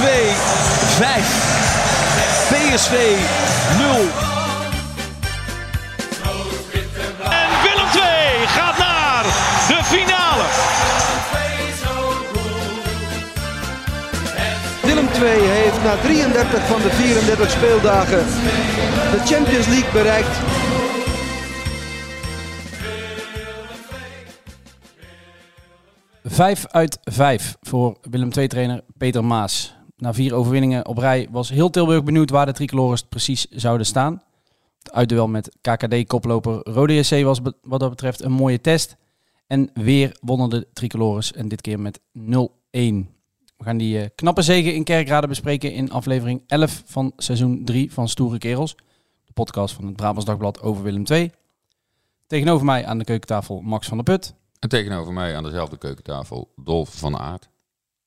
2 5. PSV 0. En Willem II gaat naar de finale. Willem II heeft na 33 van de 34 speeldagen de Champions League bereikt. Vijf uit vijf voor Willem II-trainer Peter Maas. Na vier overwinningen op rij was heel Tilburg benieuwd waar de tricolores precies zouden staan. Het uitduel met KKD-koploper Rode JC was wat dat betreft een mooie test. En weer wonnen de tricolores en dit keer met 0-1. We gaan die eh, knappe zegen in Kerkrade bespreken in aflevering 11 van seizoen 3 van Stoere Kerels. De podcast van het Brabants Dagblad over Willem II. Tegenover mij aan de keukentafel Max van der Put. En tegenover mij aan dezelfde keukentafel Dolf van Aert.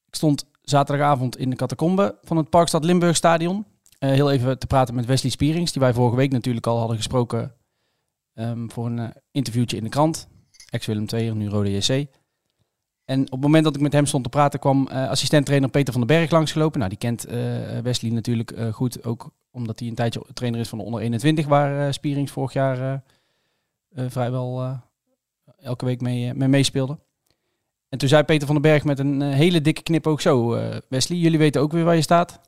Ik stond zaterdagavond in de catacombe van het Parkstad Limburg Stadion. Eh, heel even te praten met Wesley Spierings, die wij vorige week natuurlijk al hadden gesproken ehm, voor een eh, interviewtje in de krant. Ex-Willem II, nu Rode JC. En op het moment dat ik met hem stond te praten, kwam eh assistent-trainer Peter van den Berg langsgelopen. Nou, die kent Wesley natuurlijk goed, ook omdat hij een tijdje trainer is van de onder 21, waar Spierings vorig jaar vrijwel elke week mee, mee meespeelde. En toen zei Peter van den Berg met een eh, hele dikke knip ook zo, eh, Wesley, jullie weten ook weer waar je staat.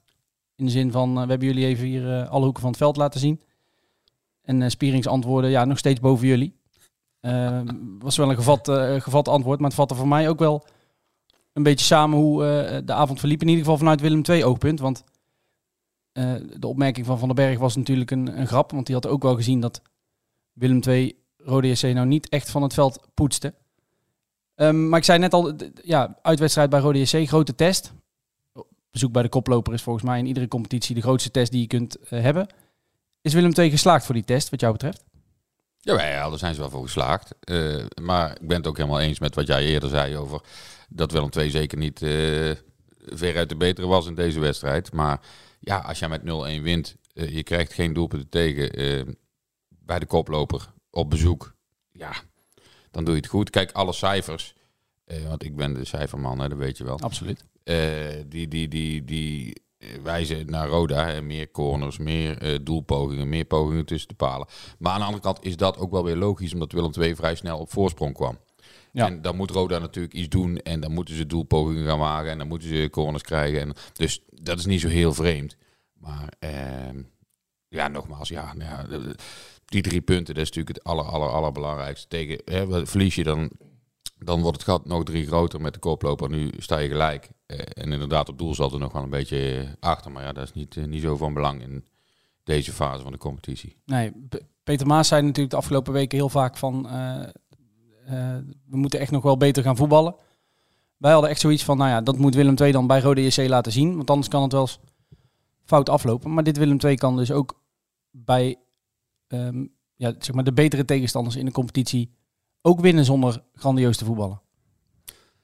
In de zin van, eh, we hebben jullie even hier alle hoeken van het veld laten zien. En Spierings antwoordde, ja, nog steeds boven jullie. Eh, was wel een gevat, gevat antwoord, maar het vatte voor mij ook wel een beetje samen hoe de avond verliep. In ieder geval vanuit Willem II oogpunt. Want de opmerking van Van den Berg was natuurlijk een, grap. Want die had ook wel gezien dat Willem II Rode JC nou niet echt van het veld poetste. Ehm, maar ik zei net al, ja, uitwedstrijd bij Rode JC, grote test. Bezoek bij de koploper is volgens mij in iedere competitie de grootste test die je kunt eh, hebben. Is Willem II geslaagd voor die test, wat jou betreft? Ja, ja, daar zijn ze wel voor geslaagd. Eh, maar ik ben het ook helemaal eens met wat jij eerder zei over dat Willem II zeker niet eh veruit de betere was in deze wedstrijd. Maar ja, als je met 0-1 wint, je krijgt geen doelpunten tegen bij de koploper op bezoek. Ja, dan doe je het goed. Kijk, alle cijfers, eh, want ik ben de cijferman, hè, dat weet je wel. Absoluut. Eh, die, die, die, die eh, wijzen naar Roda. Hè. Meer corners, meer doelpogingen, meer pogingen tussen de palen. Maar aan de andere kant is dat ook wel weer logisch, omdat Willem II vrij snel op voorsprong kwam. Ja. En dan moet Roda natuurlijk iets doen en dan moeten ze doelpogingen gaan maken en dan moeten ze corners krijgen. En, dus dat is niet zo heel vreemd. Maar ehm, ja, nogmaals, ja, nou ja, die drie punten, dat is natuurlijk het aller, aller, allerbelangrijkste. Tegen, hè, verlies je dan, dan wordt het gat nog drie groter met de koploper. Nu sta je gelijk. Eh, en inderdaad, op doel zat er nog wel een beetje achter. Maar ja, dat is niet, eh, niet zo van belang in deze fase van de competitie. Nee, Peter Maas zei natuurlijk de afgelopen weken heel vaak van... eh, we moeten echt nog wel beter gaan voetballen. Wij hadden echt zoiets van, nou ja, dat moet Willem II dan bij Rode JC laten zien. Want anders kan het wel eens fout aflopen. Maar dit Willem II kan dus ook bij ehm, ja, zeg maar de betere tegenstanders in de competitie ook winnen zonder grandioos te voetballen.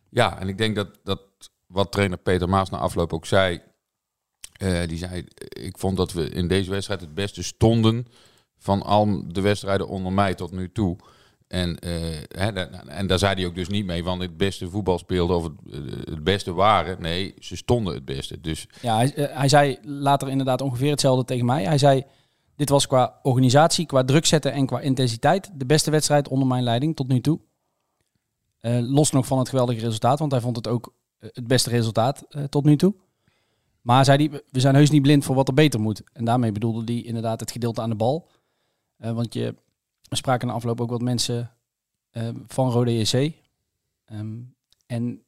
Ja, en ik denk dat, dat wat trainer Peter Maas na afloop ook zei. eh, die zei, ik vond dat we in deze wedstrijd het beste stonden van al de wedstrijden onder mij tot nu toe. En, eh, en daar zei hij ook dus niet mee van het beste voetbal speelde of het, eh, het beste waren. Nee, ze stonden het beste. Dus Ja, hij, eh, hij zei later inderdaad ongeveer hetzelfde tegen mij. Hij zei, dit was qua organisatie, qua druk zetten en qua intensiteit de beste wedstrijd onder mijn leiding tot nu toe. Eh, los nog van het geweldige resultaat, want hij vond het ook eh, het beste resultaat eh, tot nu toe. Maar zei hij, we zijn heus niet blind voor wat er beter moet. En daarmee bedoelde hij inderdaad het gedeelte aan de bal. Want je spraken in de afloop ook wat mensen van Rode JC. Ehm, en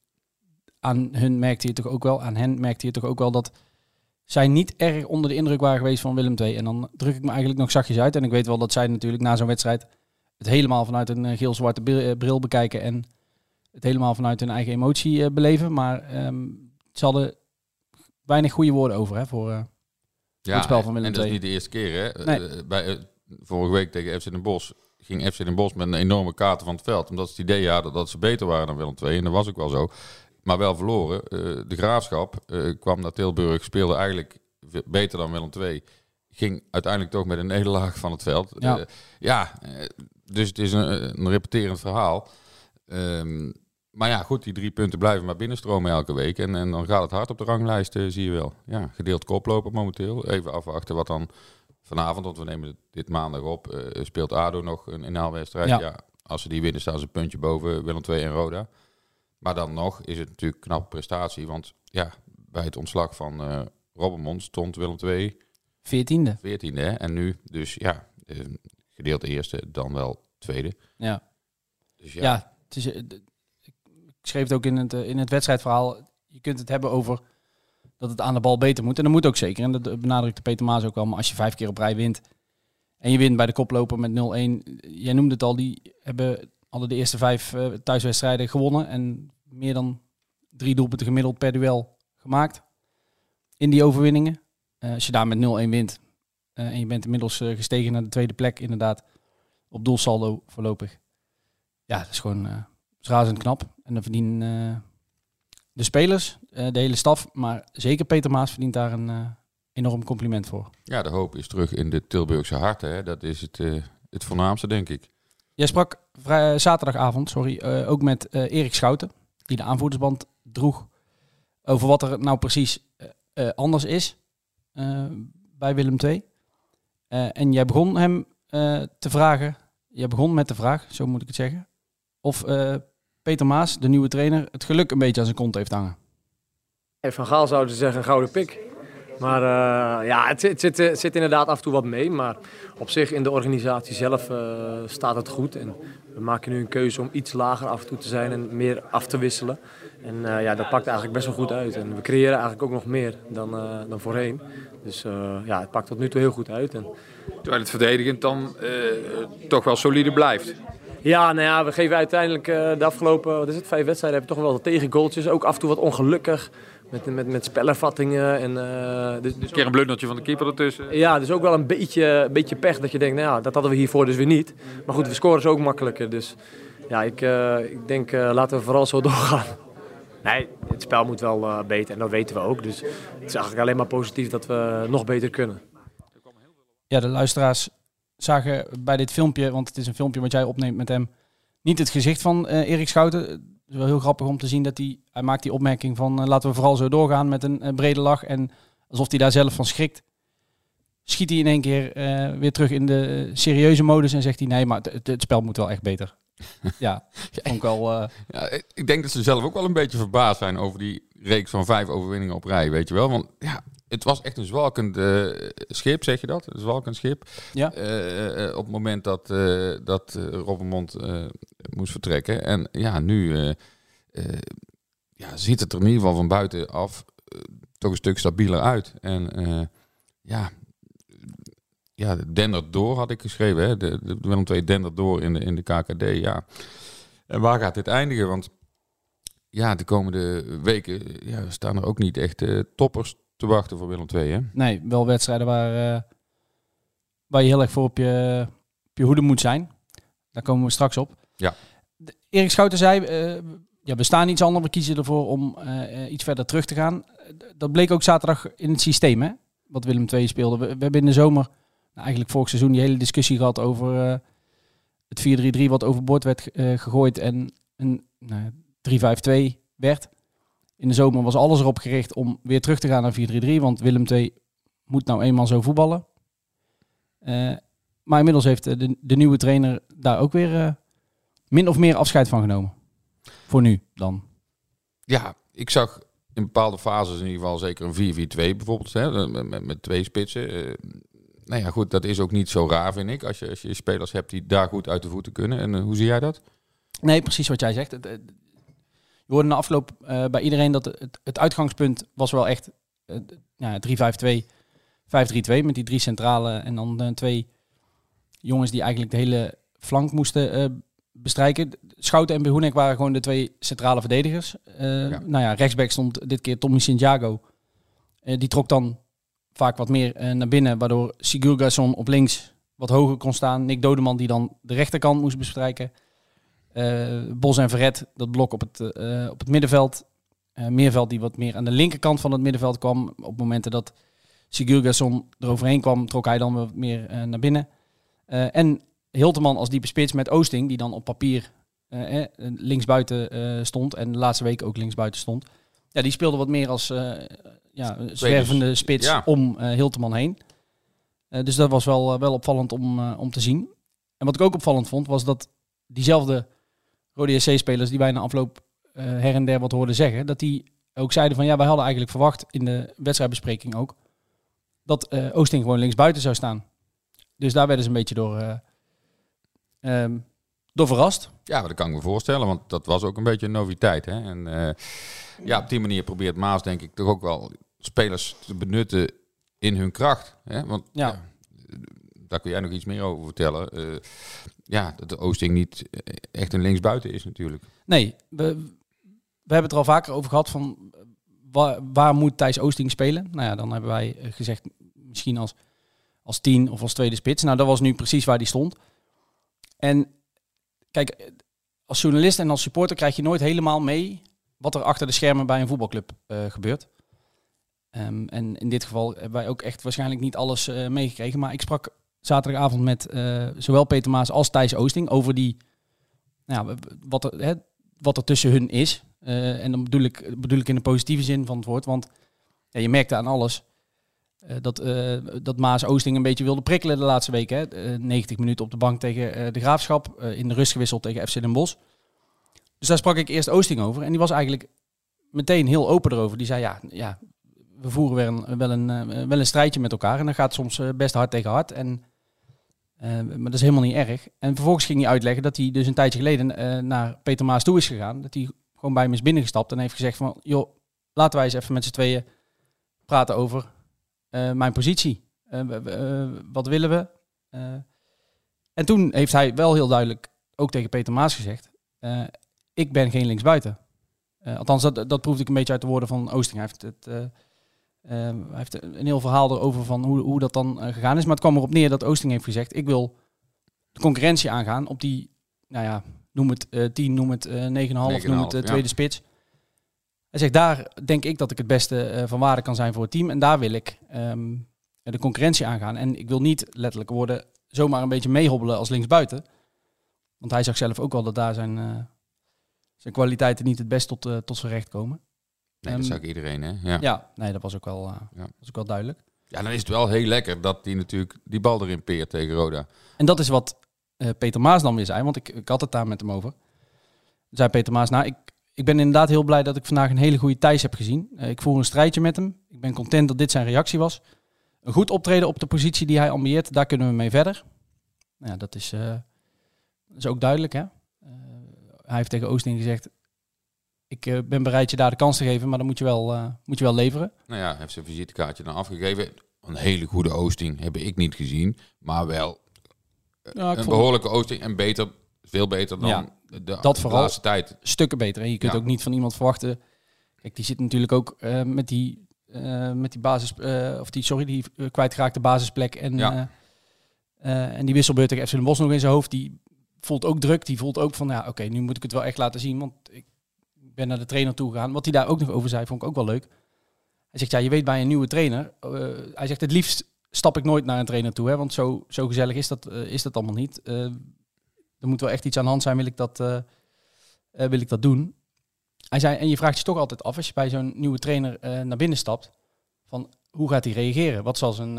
aan hun merkte je toch ook wel, aan hen merkte je toch ook wel dat zij niet erg onder de indruk waren geweest van Willem II. En dan druk ik me eigenlijk nog zachtjes uit. En ik weet wel dat zij natuurlijk na zo'n wedstrijd het helemaal vanuit een eh, geel-zwarte bril, eh, bril bekijken en het helemaal vanuit hun eigen emotie eh, beleven. Maar ehm, ze hadden weinig goede woorden over hè, voor, ja, het spel van Willem en dat is II. niet de eerste keer. Hè? Nee. Bij, vorige week tegen FC Den Bosch ging FC Den Bosch met een enorme kaarten van het veld. Omdat ze het idee hadden dat ze beter waren dan Willem II. En dat was ook wel zo. Maar wel verloren. Eh, de Graafschap eh, kwam naar Tilburg, speelde eigenlijk beter dan Willem II. Ging uiteindelijk toch met een nederlaag van het veld. Ja. Eh, ja, dus het is een, een repeterend verhaal. Ehm, maar ja, goed, die drie punten blijven maar binnenstromen elke week. En, en dan gaat het hard op de ranglijst, zie je wel. Ja, gedeeld koploper momenteel. Even afwachten wat dan vanavond, want we nemen dit maandag op, speelt ADO nog een inhaalwedstrijd. Ja. Ja. als ze die winnen, staan ze een puntje boven Willem II en Roda. Maar dan nog is het natuurlijk knappe prestatie. Want ja, bij het ontslag van eh Robbermond stond Willem II Veertiende. 14e. Hè? En nu dus ja, eh, gedeeld eerste, dan wel tweede. Ja. Dus ja, Ja, het is, eh, ik schreef het ook in het, in het wedstrijdverhaal. Je kunt het hebben over dat het aan de bal beter moet. En dat moet ook zeker. En dat benadrukte Peter Maas ook wel. Maar als je vijf keer op rij wint en je wint bij de koploper met 0-1. Jij noemde het al, die hebben alle de eerste vijf thuiswedstrijden gewonnen. En meer dan drie doelpunten gemiddeld per duel gemaakt in die overwinningen. Eh, als je daar met 0-1 wint eh, en je bent inmiddels eh, gestegen naar de tweede plek inderdaad op doelsaldo voorlopig. Ja, dat is gewoon is razend knap. En dan verdienen de spelers, de hele staf, maar zeker Peter Maas verdient daar een enorm compliment voor. ja, de hoop is terug in de Tilburgse harten. Hè? Dat is het, het voornaamste, denk ik. Jij sprak vrij, zaterdagavond sorry, ook met Erik Schouten, die de aanvoerdersband droeg, over wat er nou precies eh, eh, anders is eh, bij Willem II. En jij begon hem te vragen, jij begon met de vraag, zo moet ik het zeggen, of Peter Maas, de nieuwe trainer, het geluk een beetje aan zijn kont heeft hangen. Van Gaal zouden ze zeggen gouden pik. Maar eh, ja, het, zit- het zit, het zit inderdaad af en toe wat mee. Maar op zich in de organisatie zelf eh, staat het goed. En we maken nu een keuze om iets lager af en toe te zijn en meer af te wisselen. En eh, ja, dat pakt eigenlijk best wel goed uit. En we creëren eigenlijk ook nog meer dan, eh, dan voorheen. Dus eh, ja, het pakt tot nu toe heel goed uit. En Terwijl het verdedigend dan eh, toch wel solide blijft. Ja, nou ja, we geven uiteindelijk eh, de afgelopen wat is het, vijf wedstrijden hebben we toch wel wat tegengoaltjes. Ook af en toe wat ongelukkig met, met, met spellervattingen. En, eh, dus, dus Een keer een blundertje van de keeper ertussen. ja, dus ook wel een beetje, een beetje pech dat je denkt, nou ja, dat hadden we hiervoor dus weer niet. Maar goed, we scoren ze ook makkelijker. Dus ja, ik, eh, ik denk, eh, laten we vooral zo doorgaan. Nee, het spel moet wel eh, beter en dat weten we ook. Dus het is eigenlijk alleen maar positief dat we nog beter kunnen. ja, de luisteraars zagen bij dit filmpje, want het is een filmpje wat jij opneemt met hem, niet het gezicht van eh, Erik Schouten. Het is wel heel grappig om te zien dat hij, hij maakt die opmerking van eh, laten we vooral zo doorgaan met een eh, brede lach. En alsof hij daar zelf van schrikt, schiet hij in één keer weer terug in de serieuze modus en zegt hij nee, maar het, spel moet wel echt beter. ja, vond ik wel... Ja, ik denk dat ze zelf ook wel een beetje verbaasd zijn over die reeks van vijf overwinningen op rij, weet je wel. Want ja, het was echt een zwalkend eh, schip, zeg je dat? Een zwalkend schip. Ja. Eh, eh, op het moment dat, dat Robbenmond eh, moest vertrekken. En ja, nu ja, ziet het er in ieder geval van buitenaf toch een stuk stabieler uit. En ja, ja, dendert door had ik geschreven. Hè? De, de Willem II dendert door in de, in de KKD, ja. En waar gaat dit eindigen? Want ja, de komende weken ja, staan er ook niet echt toppers te wachten voor Willem II. Hè? Nee, wel wedstrijden waar, eh, waar je heel erg voor op je, op je hoede moet zijn. Daar komen we straks op. Ja. De- Erik Schouten zei, eh, ja, we staan iets anders, we kiezen ervoor om eh, iets verder terug te gaan. Dat bleek ook zaterdag in het systeem, hè? wat Willem II speelde. We, we hebben in de zomer, nou, eigenlijk vorig seizoen, die hele discussie gehad over het 4-3-3 wat overboord werd gegooid en een nou, 3-5-2 werd. In de zomer was alles erop gericht om weer terug te gaan naar 4-3-3. Want Willem II moet nou eenmaal zo voetballen. Eh, maar inmiddels heeft eh, de, de nieuwe trainer daar ook weer eh, min of meer afscheid van genomen. Voor nu dan. Ja, ik zag in bepaalde fases in ieder geval zeker een 4-4-2 bijvoorbeeld. Hè, met, twee spitsen. Eh, nou ja, goed, dat is ook niet zo raar, vind ik. Als je, als je spelers hebt die daar goed uit de voeten kunnen. En hoe zie jij dat? Nee, precies wat jij zegt. Je hoorde na afloop eh, bij iedereen dat het, het uitgangspunt was wel echt eh, ja, 3-5-2, 5-3-2 met die drie centrale en dan eh, twee jongens die eigenlijk de hele flank moesten bestrijken. Schouten en Behoenek waren gewoon de twee centrale verdedigers. Ja. Nou ja, rechtsback stond dit keer Tommy Santiago. Die trok dan vaak wat meer naar binnen, waardoor Sigurgason op links wat hoger kon staan. Nick Dodeman die dan de rechterkant moest bestrijken. Eh, Bos en Verret, dat blok op het, eh, op het middenveld. Eh, Meerveld die wat meer aan de linkerkant van het middenveld kwam. Op momenten dat Sigurgason eroverheen kwam, trok hij dan wat meer naar binnen. En Hilteman als diepe spits met Oosting, die dan op papier eh, linksbuiten stond en de laatste week ook linksbuiten stond. Ja, die speelde wat meer als eh, ja, zwervende spits ja. om eh Hilteman heen. Dus dat was wel, wel opvallend om, om te zien. En wat ik ook opvallend vond, was dat diezelfde Rode SC-spelers die wij na afloop eh, her en der wat hoorden zeggen, dat die ook zeiden van ja, wij hadden eigenlijk verwacht in de wedstrijdbespreking ook, dat eh, Oosting gewoon linksbuiten zou staan. Dus daar werden ze een beetje door, eh, ehm, door verrast. Ja, dat kan ik me voorstellen, want dat was ook een beetje een noviteit. Hè? En ja, op die manier probeert Maas denk ik toch ook wel spelers te benutten in hun kracht. Hè? Want Ja. ja. daar kun jij nog iets meer over vertellen. Ja, dat de Oosting niet eh, echt een linksbuiten is natuurlijk. Nee, we, we hebben het er al vaker over gehad van eh, waar, moet Thijs Oosting spelen? Nou ja, dan hebben wij eh, gezegd misschien als, als tien of als tweede spits. Nou, dat was nu precies waar die stond. En kijk, als journalist en als supporter krijg je nooit helemaal mee wat er achter de schermen bij een voetbalclub gebeurt. Ehm, en in dit geval hebben wij ook echt waarschijnlijk niet alles meegekregen. Maar ik sprak zaterdagavond met eh, zowel Peter Maas als Thijs Oosting over die, nou wat, er, hè, wat er tussen hun is. Eh, en dan bedoel ik, bedoel ik in de positieve zin van het woord. Want je merkte aan alles eh, dat, dat Maas Oosting een beetje wilde prikkelen de laatste weken. Hè. Eh, 90 minuten op de bank tegen de Graafschap. in de rust gewisseld tegen FC Den Bosch. Dus daar sprak ik eerst Oosting over. En die was eigenlijk meteen heel open erover. Die zei, ja, ja we voeren weer een, wel, een, wel een strijdje met elkaar. En dat gaat soms best hard tegen hard. En, maar dat is helemaal niet erg. En vervolgens ging hij uitleggen dat hij dus een tijdje geleden eh, naar Peter Maas toe is gegaan. Dat hij gewoon bij hem is binnengestapt en heeft gezegd van... joh, laten wij eens even met z'n tweeën praten over eh, mijn positie. Eh, eh, wat willen we? Eh, en toen heeft hij wel heel duidelijk ook tegen Peter Maas gezegd... eh, ik ben geen linksbuiten. Eh, althans, dat, dat proefde ik een beetje uit de woorden van Oosting. Hij heeft, het, eh, eh, hij heeft een heel verhaal erover van hoe, hoe dat dan eh, gegaan is. Maar het kwam erop neer dat Oosting heeft gezegd... ik wil de concurrentie aangaan op die, nou ja, noem het eh 10, noem het eh 9,5, noem het eh, 9,5, ja. tweede spits. Hij zegt, daar denk ik dat ik het beste van waarde kan zijn voor het team. En daar wil ik ehm, de concurrentie aangaan. En ik wil niet letterlijk worden zomaar een beetje meehobbelen als linksbuiten. Want hij zag zelf ook wel dat daar zijn, zijn kwaliteiten niet het best tot, tot zijn recht komen. Nee, Ehm, dat zag iedereen, hè? Ja. Ja, nee, dat was ook wel, Ja. was ook wel duidelijk. ja, dan is het wel heel lekker dat hij natuurlijk die bal erin peert tegen Roda. En dat is wat eh, Peter Maas dan weer zei, want ik, ik had het daar met hem over. Zei Peter Maas, nou, ik, ik ben inderdaad heel blij dat ik vandaag een hele goede Thijs heb gezien. Eh, ik voer een strijdje met hem. Ik ben content dat dit zijn reactie was. Een goed optreden op de positie die hij ambieert, daar kunnen we mee verder. Nou ja, dat is, dat is ook duidelijk, hè. Hij heeft tegen Oosting gezegd, ik eh, ben bereid je daar de kans te geven, maar dan moet je wel, eh, moet je wel leveren. Nou ja, heeft zijn visitekaartje dan afgegeven. Een hele goede Oosting heb ik niet gezien. Maar wel ik een behoorlijke Oosting. En beter, veel beter dan Ja, de, de, dat de vooral. laatste tijd. stukken beter. En je kunt Ja. ook niet van iemand verwachten. Kijk, die zit natuurlijk ook eh, met die eh, met die basis eh, of die sorry die eh, kwijtgeraakte basisplek en Ja. eh, eh, en die wisselbeurt tegen FC Den Bosch nog in zijn hoofd. Die voelt ook druk. Die voelt ook van ja, oké, nu moet ik het wel echt laten zien, want ik ben naar de trainer toe gegaan. Wat hij daar ook nog over zei, vond ik ook wel leuk. Hij zegt ja, je weet bij een nieuwe trainer. eh, hij zegt het liefst stap ik nooit naar een trainer toe, hè, want zo, zo gezellig is dat, eh, is dat allemaal niet. Eh, er moet wel echt iets aan de hand zijn, wil ik dat, wil ik dat doen. Hij zei, en je vraagt je toch altijd af, als je bij zo'n nieuwe trainer naar binnen stapt, van hoe gaat hij reageren? Wat zal zijn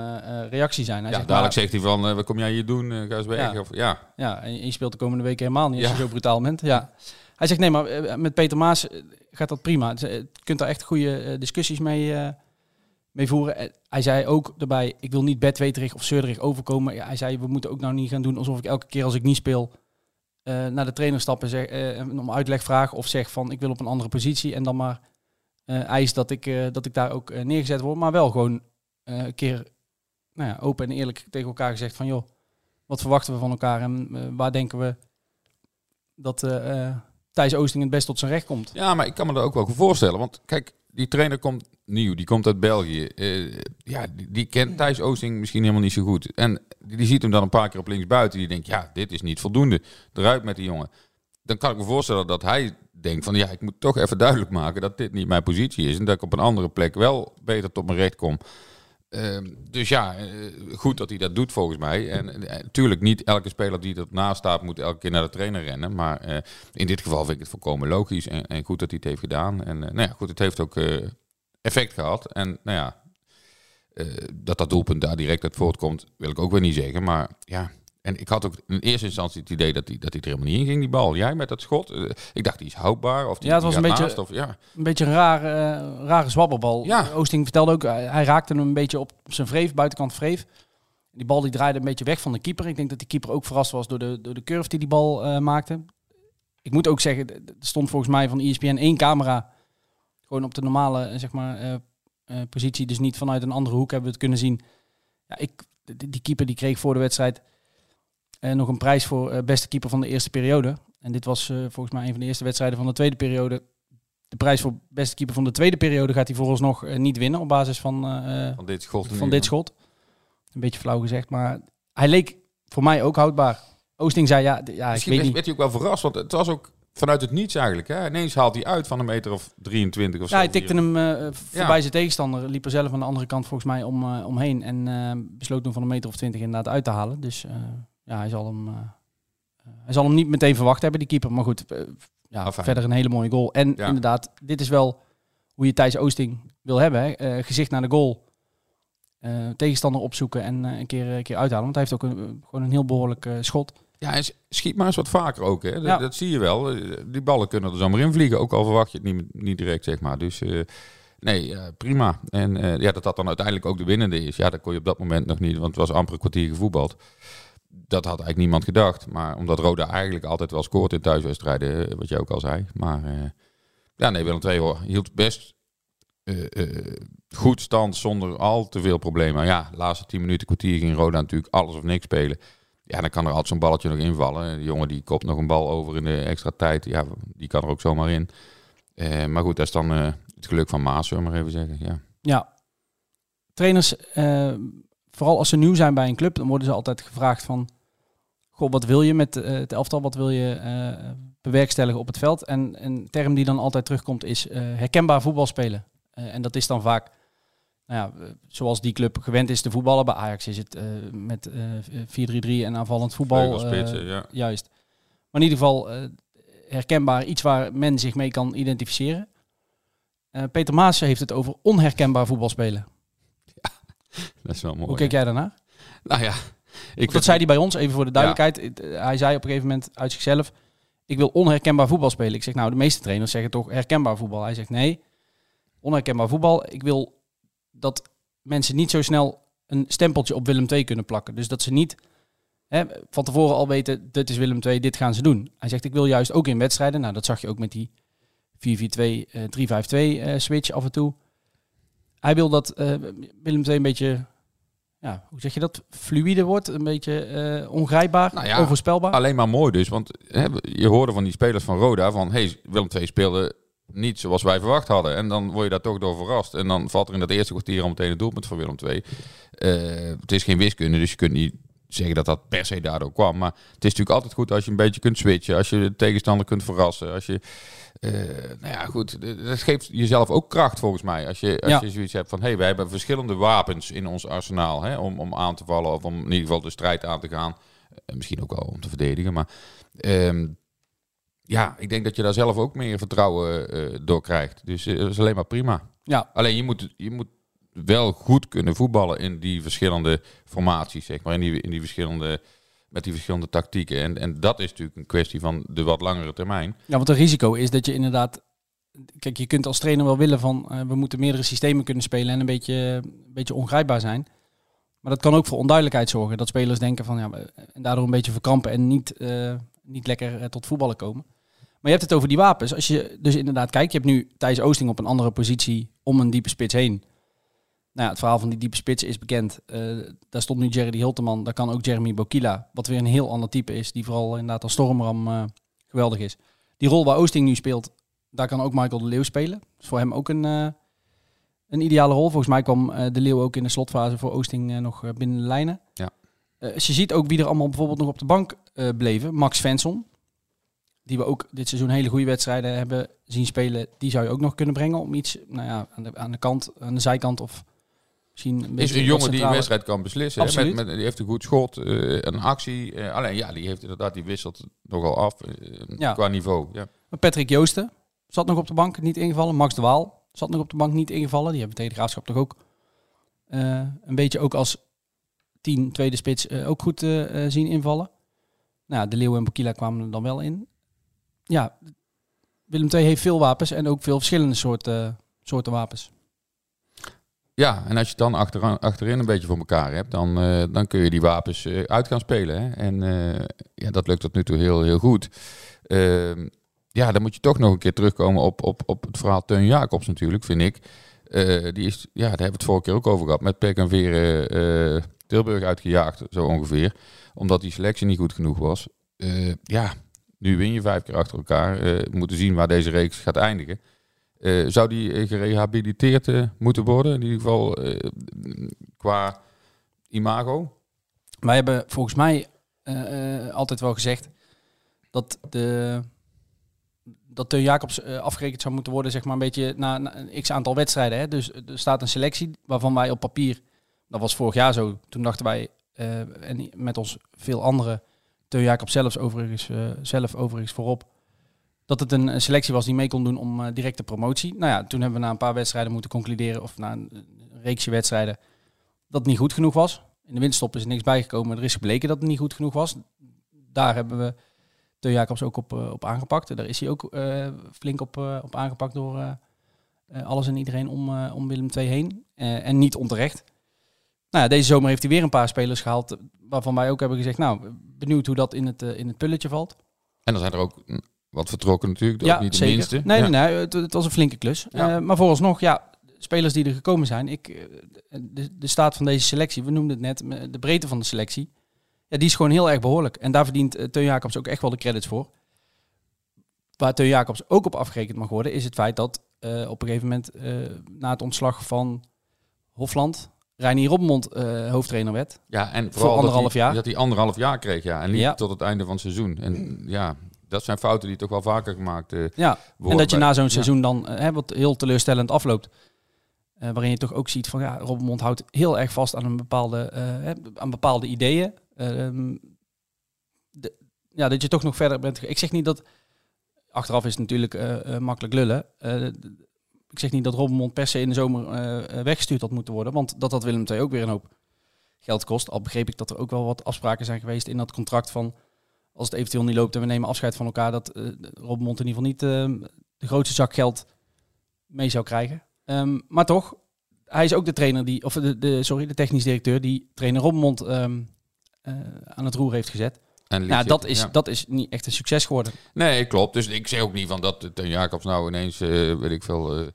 reactie zijn? Hij Ja, zegt, dadelijk nou, zegt hij van, wat kom jij hier doen? Ga eens weg. Ja. Of, ja, ja, en je speelt de komende weken helemaal niet als Ja. je zo brutaal bent. Ja. Hij zegt, nee, maar eh, met Peter Maas eh, gaat dat prima. Eh, Je kunt daar echt goede eh, discussies mee, eh, mee voeren. Eh, Hij zei ook erbij, ik wil niet bedweterig of zeurderig overkomen. Hij zei, we moeten ook nou niet gaan doen alsof ik elke keer als ik niet speel... eh, naar de trainer stap en zeg, eh, en om uitleg vraag of zeg van ik wil op een andere positie en dan maar eh, eis dat ik, eh, dat ik daar ook eh, neergezet word. Maar wel gewoon eh, een keer nou ja, open en eerlijk tegen elkaar gezegd van joh, wat verwachten we van elkaar en eh, waar denken we dat eh eh, Thijs Oosting het best tot zijn recht komt. Ja, maar ik kan me dat ook wel voorstellen. Want kijk, die trainer komt nieuw, die komt uit België. Eh, ja, die, die kent Thijs Oosting misschien helemaal niet zo goed. En die, die ziet hem dan een paar keer op links buiten. Die denkt, ja, dit is niet voldoende. Eruit met die jongen. Dan kan ik me voorstellen dat hij denkt van, ja, ik moet toch even duidelijk maken dat dit niet mijn positie is. En dat ik op een andere plek wel beter tot mijn recht kom. Ehm, dus ja, eh, goed dat hij dat doet volgens mij. En natuurlijk niet elke speler die ernaast staat moet elke keer naar de trainer rennen. Maar eh, in dit geval vind ik het volkomen logisch en, en goed dat hij het heeft gedaan. En nou ja, goed, het heeft ook effect gehad. En nou ja, dat dat doelpunt daar direct uit voortkomt, wil ik ook weer niet zeggen. Maar ja, en ik had ook in eerste instantie het idee dat hij, dat hij er helemaal niet in ging, die bal. Jij met dat schot? Uh, ik dacht, die is houdbaar. Of die, ja, het was een beetje, naast, of, ja. een beetje een rare, uh, rare zwabberbal. Ja. Oosting vertelde ook, hij raakte hem een beetje op zijn vreef, buitenkant vreef. Die bal die draaide een beetje weg van de keeper. Ik denk dat die keeper ook verrast was door de, door de curve die die bal uh, maakte. Ik moet ook zeggen, er stond volgens mij van ESPN één camera. Gewoon op de normale zeg maar, positie. Dus niet vanuit een andere hoek hebben we het kunnen zien. Ja, ik, die keeper die kreeg voor de wedstrijd en nog een prijs voor uh, beste keeper van de eerste periode. En dit was uh, volgens mij een van de eerste wedstrijden van de tweede periode. De prijs voor beste keeper van de tweede periode gaat hij vooralsnog niet winnen op basis van, van dit schot. Van dit schot. Een beetje flauw gezegd, maar hij leek voor mij ook houdbaar. Oosting zei ja, ja Misschien ik weet werd, hij ook wel verrast, want het was ook vanuit het niets eigenlijk. Hè? Ineens haalt hij uit van een meter of 23 of zo. Ja, hij tikte hem uh, voorbij ja. zijn tegenstander. Liep er zelf aan de andere kant volgens mij om, uh, omheen. En uh, besloot toen van een meter of 20 inderdaad uit te halen. Dus ja, hij zal hem, uh, hij zal hem niet meteen verwacht hebben, die keeper. Maar goed, uh, ja, verder een hele mooie goal. En ja. inderdaad, dit is wel hoe je Thijs Oosting wil hebben. Hè? Gezicht naar de goal. tegenstander opzoeken en een, keer, een keer uithalen. Want hij heeft ook een, gewoon een heel behoorlijk schot. Ja, en schiet maar eens wat vaker ook. Hè? Dat, ja. dat zie je wel. Die ballen kunnen er zomaar in vliegen. Ook al verwacht je het niet, niet direct, zeg maar. Dus nee, prima. En ja, dat dat dan uiteindelijk ook de winnende is. Ja, dat kon je op dat moment nog niet. Want het was amper een kwartier gevoetbald dat had eigenlijk niemand gedacht. Maar omdat Roda eigenlijk altijd wel scoort in thuiswedstrijden, wat je ook al zei. Maar uh, ja, nee, Willem II hoor, hield best uh, goed stand zonder al te veel problemen. Ja, laatste tien minuten, kwartier ging Roda natuurlijk alles of niks spelen. Ja, dan kan er altijd zo'n balletje nog invallen. De jongen die kopt nog een bal over in de extra tijd. Ja, die kan er ook zomaar in. maar goed, dat is dan het geluk van Maas, zullen maar even zeggen. Ja, ja. trainers vooral als ze nieuw zijn bij een club, dan worden ze altijd gevraagd van... Goh, wat wil je met uh, het elftal? Wat wil je uh, bewerkstelligen op het veld? En een term die dan altijd terugkomt is uh, herkenbaar voetbal spelen. en dat is dan vaak, nou ja, zoals die club gewend is te voetballen. Bij Ajax is het met 4-3-3 en aanvallend voetbal. Spitsen, ja. Juist. Maar in ieder geval herkenbaar, iets waar men zich mee kan identificeren. Peter Maas heeft het over onherkenbaar voetbal spelen. Dat is wel mooi. Hoe kijk jij daarna? Nou ja, ik dat zei hij bij ons, even voor de duidelijkheid. Hij zei op een gegeven moment uit zichzelf, ik wil onherkenbaar voetbal spelen. Ik zeg, nou, de meeste trainers zeggen toch herkenbaar voetbal. Hij zegt, nee, onherkenbaar voetbal. Ik wil dat mensen niet zo snel een stempeltje op Willem II kunnen plakken. Dus dat ze niet hè, van tevoren al weten, dit is Willem II, dit gaan ze doen. Hij zegt, ik wil juist ook in wedstrijden, nou dat zag je ook met die 4-4-2, 3-5-2 uh, switch af en toe. Hij wil dat uh, Willem II een beetje, ja, hoe zeg je dat, fluïde wordt, een beetje uh, ongrijpbaar, nou ja, onvoorspelbaar. Alleen maar mooi dus, want hè, je hoorde van die spelers van Roda van, hey, Willem II speelde niet zoals wij verwacht hadden. En dan word je daar toch door verrast. En dan valt er in dat eerste kwartier al meteen het doelpunt van Willem II. Uh, het is geen wiskunde, dus je kunt niet zeggen dat dat per se daardoor kwam. Maar het is natuurlijk altijd goed als je een beetje kunt switchen. Als je de tegenstander kunt verrassen. Als je, uh, nou ja, goed. Dat geeft jezelf ook kracht volgens mij. Als je, als ja. je zoiets hebt van, hé, hey, wij hebben verschillende wapens in ons arsenaal. Hè, om, om aan te vallen of om in ieder geval de strijd aan te gaan. Uh, misschien ook wel om te verdedigen. Maar um, ja, ik denk dat je daar zelf ook meer vertrouwen uh, door krijgt. Dus dat is alleen maar prima. Ja. Alleen je moet, je moet wel goed kunnen voetballen in die verschillende formaties, zeg maar. In die, in die verschillende, met die verschillende tactieken. En, en dat is natuurlijk een kwestie van de wat langere termijn. Ja, want het risico is dat je inderdaad... Kijk, je kunt als trainer wel willen van... Uh, we moeten meerdere systemen kunnen spelen en een beetje, een beetje ongrijpbaar zijn. Maar dat kan ook voor onduidelijkheid zorgen. Dat spelers denken van... Ja, en daardoor een beetje verkrampen en niet, uh, niet lekker uh, tot voetballen komen. Maar je hebt het over die wapens. Als je dus inderdaad kijkt, je hebt nu Thijs Oosting op een andere positie om een diepe spits heen. Nou ja, het verhaal van die diepe spits is bekend. Uh, daar stond nu Jerry Hilteman, daar kan ook Jeremy Bokila, wat weer een heel ander type is, die vooral inderdaad als stormram uh, geweldig is. Die rol waar Oosting nu speelt, daar kan ook Michael de Leeuw spelen. Dat is voor hem ook een, uh, een ideale rol. Volgens mij kwam de Leeuw ook in de slotfase voor Oosting nog binnen de lijnen. Ja. als je ziet ook wie er allemaal bijvoorbeeld nog op de bank bleven, Max Svensson, die we ook dit seizoen hele goede wedstrijden hebben zien spelen, die zou je ook nog kunnen brengen om iets nou ja, aan, de, aan de kant, aan de zijkant of Misschien een Is een jongen die een wedstrijd kan beslissen. Absoluut. Met, met, die heeft een goed schot, eh, een actie. eh, alleen ja, die heeft inderdaad, die wisselt nogal af eh, Ja. qua niveau. Ja. Maar Patrick Joosten zat nog op de bank, niet ingevallen. Max de Waal zat nog op de bank, niet ingevallen. Die hebben tegen Graafschap toch ook een beetje ook als tien tweede spits ook goed zien invallen. Nou, de Leeuw en Bokila kwamen er dan wel in. Ja, Willem II heeft veel wapens en ook veel verschillende soorten, soorten wapens. Ja, en als je het dan achterin een beetje voor elkaar hebt, dan, eh, dan kun je die wapens eh, uit gaan spelen. Hè. En eh, ja, dat lukt tot nu toe heel, heel goed. Ehm, ja, dan moet je toch nog een keer terugkomen op, op, op het verhaal Teun Jacobs natuurlijk, vind ik. Die is, ja, daar hebben we het vorige keer ook over gehad. Met pek en veren Tilburg uitgejaagd, zo ongeveer. Omdat die selectie niet goed genoeg was. Ja, nu win je vijf keer achter elkaar. We moeten zien waar deze reeks gaat eindigen. Eh, zou die eh, gerehabiliteerd eh, moeten worden? In ieder geval qua imago? Wij hebben volgens mij altijd wel gezegd dat de dat Teun Jacobs afgerekend zou moeten worden, zeg maar een beetje na, een x aantal wedstrijden. Hè? Dus er staat een selectie waarvan wij op papier, dat was vorig jaar zo, toen dachten wij, en met ons veel andere, Teun Jacobs zelfs overigens, zelf overigens voorop, dat het een, een selectie was die mee kon doen om eh, directe promotie. Nou ja, toen hebben we na een paar wedstrijden moeten concluderen, of na een, reeksje wedstrijden, dat het niet goed genoeg was. In de winststop is er niks bijgekomen. Er is gebleken dat het niet goed genoeg was. Daar hebben we Teun Jacobs ook op, eh, op aangepakt. Daar is hij ook eh, flink op, eh, op aangepakt door eh, eh, alles en iedereen om, eh, om Willem II heen. Eh, en niet onterecht. Nou ja, deze zomer heeft hij weer een paar spelers gehaald eh, waarvan wij ook hebben gezegd, nou, benieuwd hoe dat in het, eh, in het pulletje valt. En dan zijn er ook wat vertrokken natuurlijk. ook ja, niet de minste. Nee, Ja. nee, nee het, het was een flinke klus. Ja. Eh, maar vooralsnog, ja, spelers die er gekomen zijn. Ik, eh, de, de staat van deze selectie, we noemden het net, de breedte van de selectie. Ja, die is gewoon heel erg behoorlijk. En daar verdient eh, Teun Jacobs ook echt wel de credits voor. Waar Teun Jacobs ook op afgerekend mag worden, is het feit dat op een gegeven moment na het ontslag van Hofland, Reinier Robbenmond hoofdtrainer werd. Ja, en Voor vooral anderhalf dat hij, jaar. Dat hij anderhalf jaar kreeg, ja. En niet Ja. tot het einde van het seizoen. En ja, dat zijn fouten die toch wel vaker gemaakt eh, Ja, en dat je na zo'n ja. seizoen dan, eh, hè, wat heel teleurstellend afloopt, eh, waarin je toch ook ziet van ja, Robbenmond houdt heel erg vast aan een bepaalde, aan bepaalde ideeën. Ehm, de- ja, dat je toch nog verder bent. Ik zeg niet dat, achteraf is het natuurlijk makkelijk lullen. Ik zeg niet dat Robbenmond per se in de zomer weggestuurd had moeten worden, want dat had Willem II ook weer een hoop geld kost. Al begreep ik dat er ook wel wat afspraken zijn geweest in dat contract van als het eventueel niet loopt en we nemen afscheid van elkaar, dat eh Robbenmond in ieder geval niet eh, de grootste zak geld mee zou krijgen. Ehm, maar toch, hij is ook de trainer die, of de, de, sorry, de technisch directeur die trainer Robbenmond ehm, eh, aan het roer heeft gezet. Nou, dat is, ja. dat is niet echt een succes geworden. Nee, klopt. Dus ik zeg ook niet van dat Teun Jacobs nou ineens, eh, weet ik veel... eh,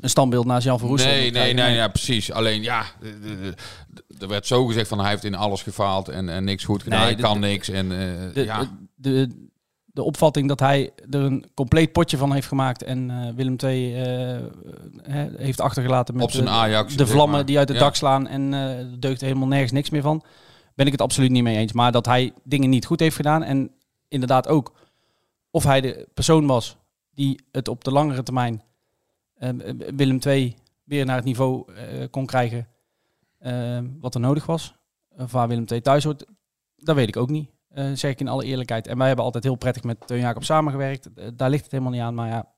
Een standbeeld naast Jan van Roesel. nee, nee, nee, ja, precies. Alleen ja, de- de- de- er werd zo gezegd van hij heeft in alles gefaald en, en niks goed gedaan. Nee, hij de- kan niks. En eh, de, ja, de, de, de opvatting dat hij er een compleet potje van heeft gemaakt en eh, Willem II eh, heeft achtergelaten met op zijn de, Ajax. de vlammen maar. die uit het Ja. dak slaan en eh er deugt helemaal nergens niks meer van. Ben ik het absoluut niet mee eens. Maar dat hij dingen niet goed heeft gedaan en inderdaad ook of hij de persoon was die het op de langere termijn eh, Willem II weer naar het niveau eh, kon krijgen eh, wat er nodig was. Of waar Willem II thuis hoort, dat weet ik ook niet. eh, zeg ik in alle eerlijkheid. En wij hebben altijd heel prettig met Teun Jacob samengewerkt. Daar ligt het helemaal niet aan. Maar ja, op een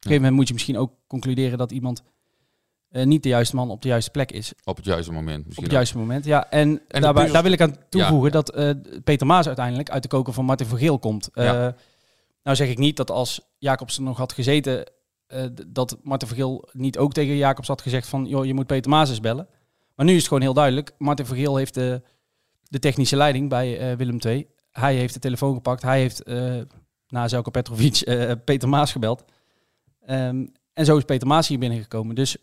gegeven moment moet je misschien ook concluderen dat iemand eh, niet de juiste man op de juiste plek is. Op het juiste moment Op misschien het juiste moment, ja. En, daarbij, daar wil ik aan toevoegen Ja, dat eh, Peter Maas uiteindelijk uit de koker van Martin Vergeel komt. Eh, Ja. Nou zeg ik niet dat als Jacobs er nog had gezeten, dat Martin Vergeel niet ook tegen Jacobs had gezegd van, joh, je moet Peter Maas eens bellen. Maar nu is het gewoon heel duidelijk. Martin Vergeel heeft de, de technische leiding bij Willem II. Hij heeft de telefoon gepakt. Hij heeft na Zelko Petrovic Peter Maas gebeld. Ehm, en zo is Peter Maas hier binnengekomen. Dus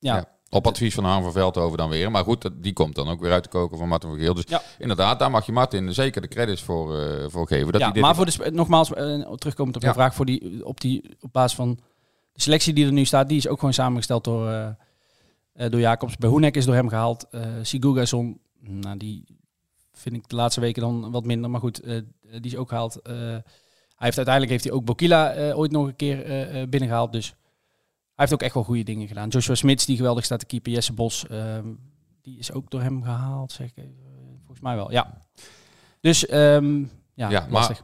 ja. Op advies van Haan van Veldhoven dan weer. Maar goed, die komt dan ook weer uit de koker van Martin Vergeel. Dus Ja. inderdaad, daar mag je Martin zeker de credits voor, eh, voor geven. Dat ja, dit maar voor de, nogmaals, eh, terugkomend op Ja. je vraag, voor die, op, die, op basis van de selectie die er nu staat, die is ook gewoon samengesteld door, eh door Jacobs. Bij Hoenek is door hem gehaald. eh Sigurdsson, nou die vind ik de laatste weken dan wat minder, maar goed, die is ook gehaald. Eh, hij heeft uiteindelijk heeft hij ook Bokila ooit nog een keer eh, eh, binnengehaald, dus heeft ook echt wel goede dingen gedaan. Joshua Smits, die geweldig staat te keeper. Jesse Bos, ehm, die is ook door hem gehaald, zeg ik even. Volgens mij wel, ja. Dus, ehm, ja, Ja, maar- lastig.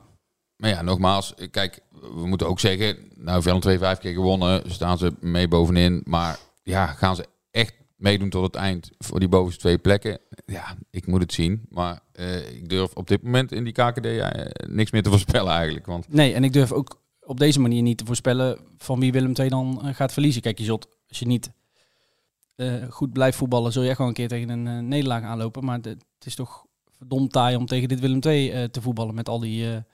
Maar ja, nogmaals, kijk, we moeten ook zeggen, nou, Velm 2 vijf keer gewonnen, staan ze mee bovenin. Maar ja, gaan ze echt meedoen tot het eind voor die bovenste twee plekken? Ja, ik moet het zien. Maar eh, ik durf op dit moment in die KKD eh, niks meer te voorspellen eigenlijk. Want Nee, en ik durf ook op deze manier niet te voorspellen van wie Willem II dan eh, gaat verliezen. Kijk, je zult, als je niet eh, goed blijft voetballen, zul je wel een keer tegen een eh, nederlaag aanlopen. Maar het is toch verdomd taai om tegen dit Willem II te voetballen met al die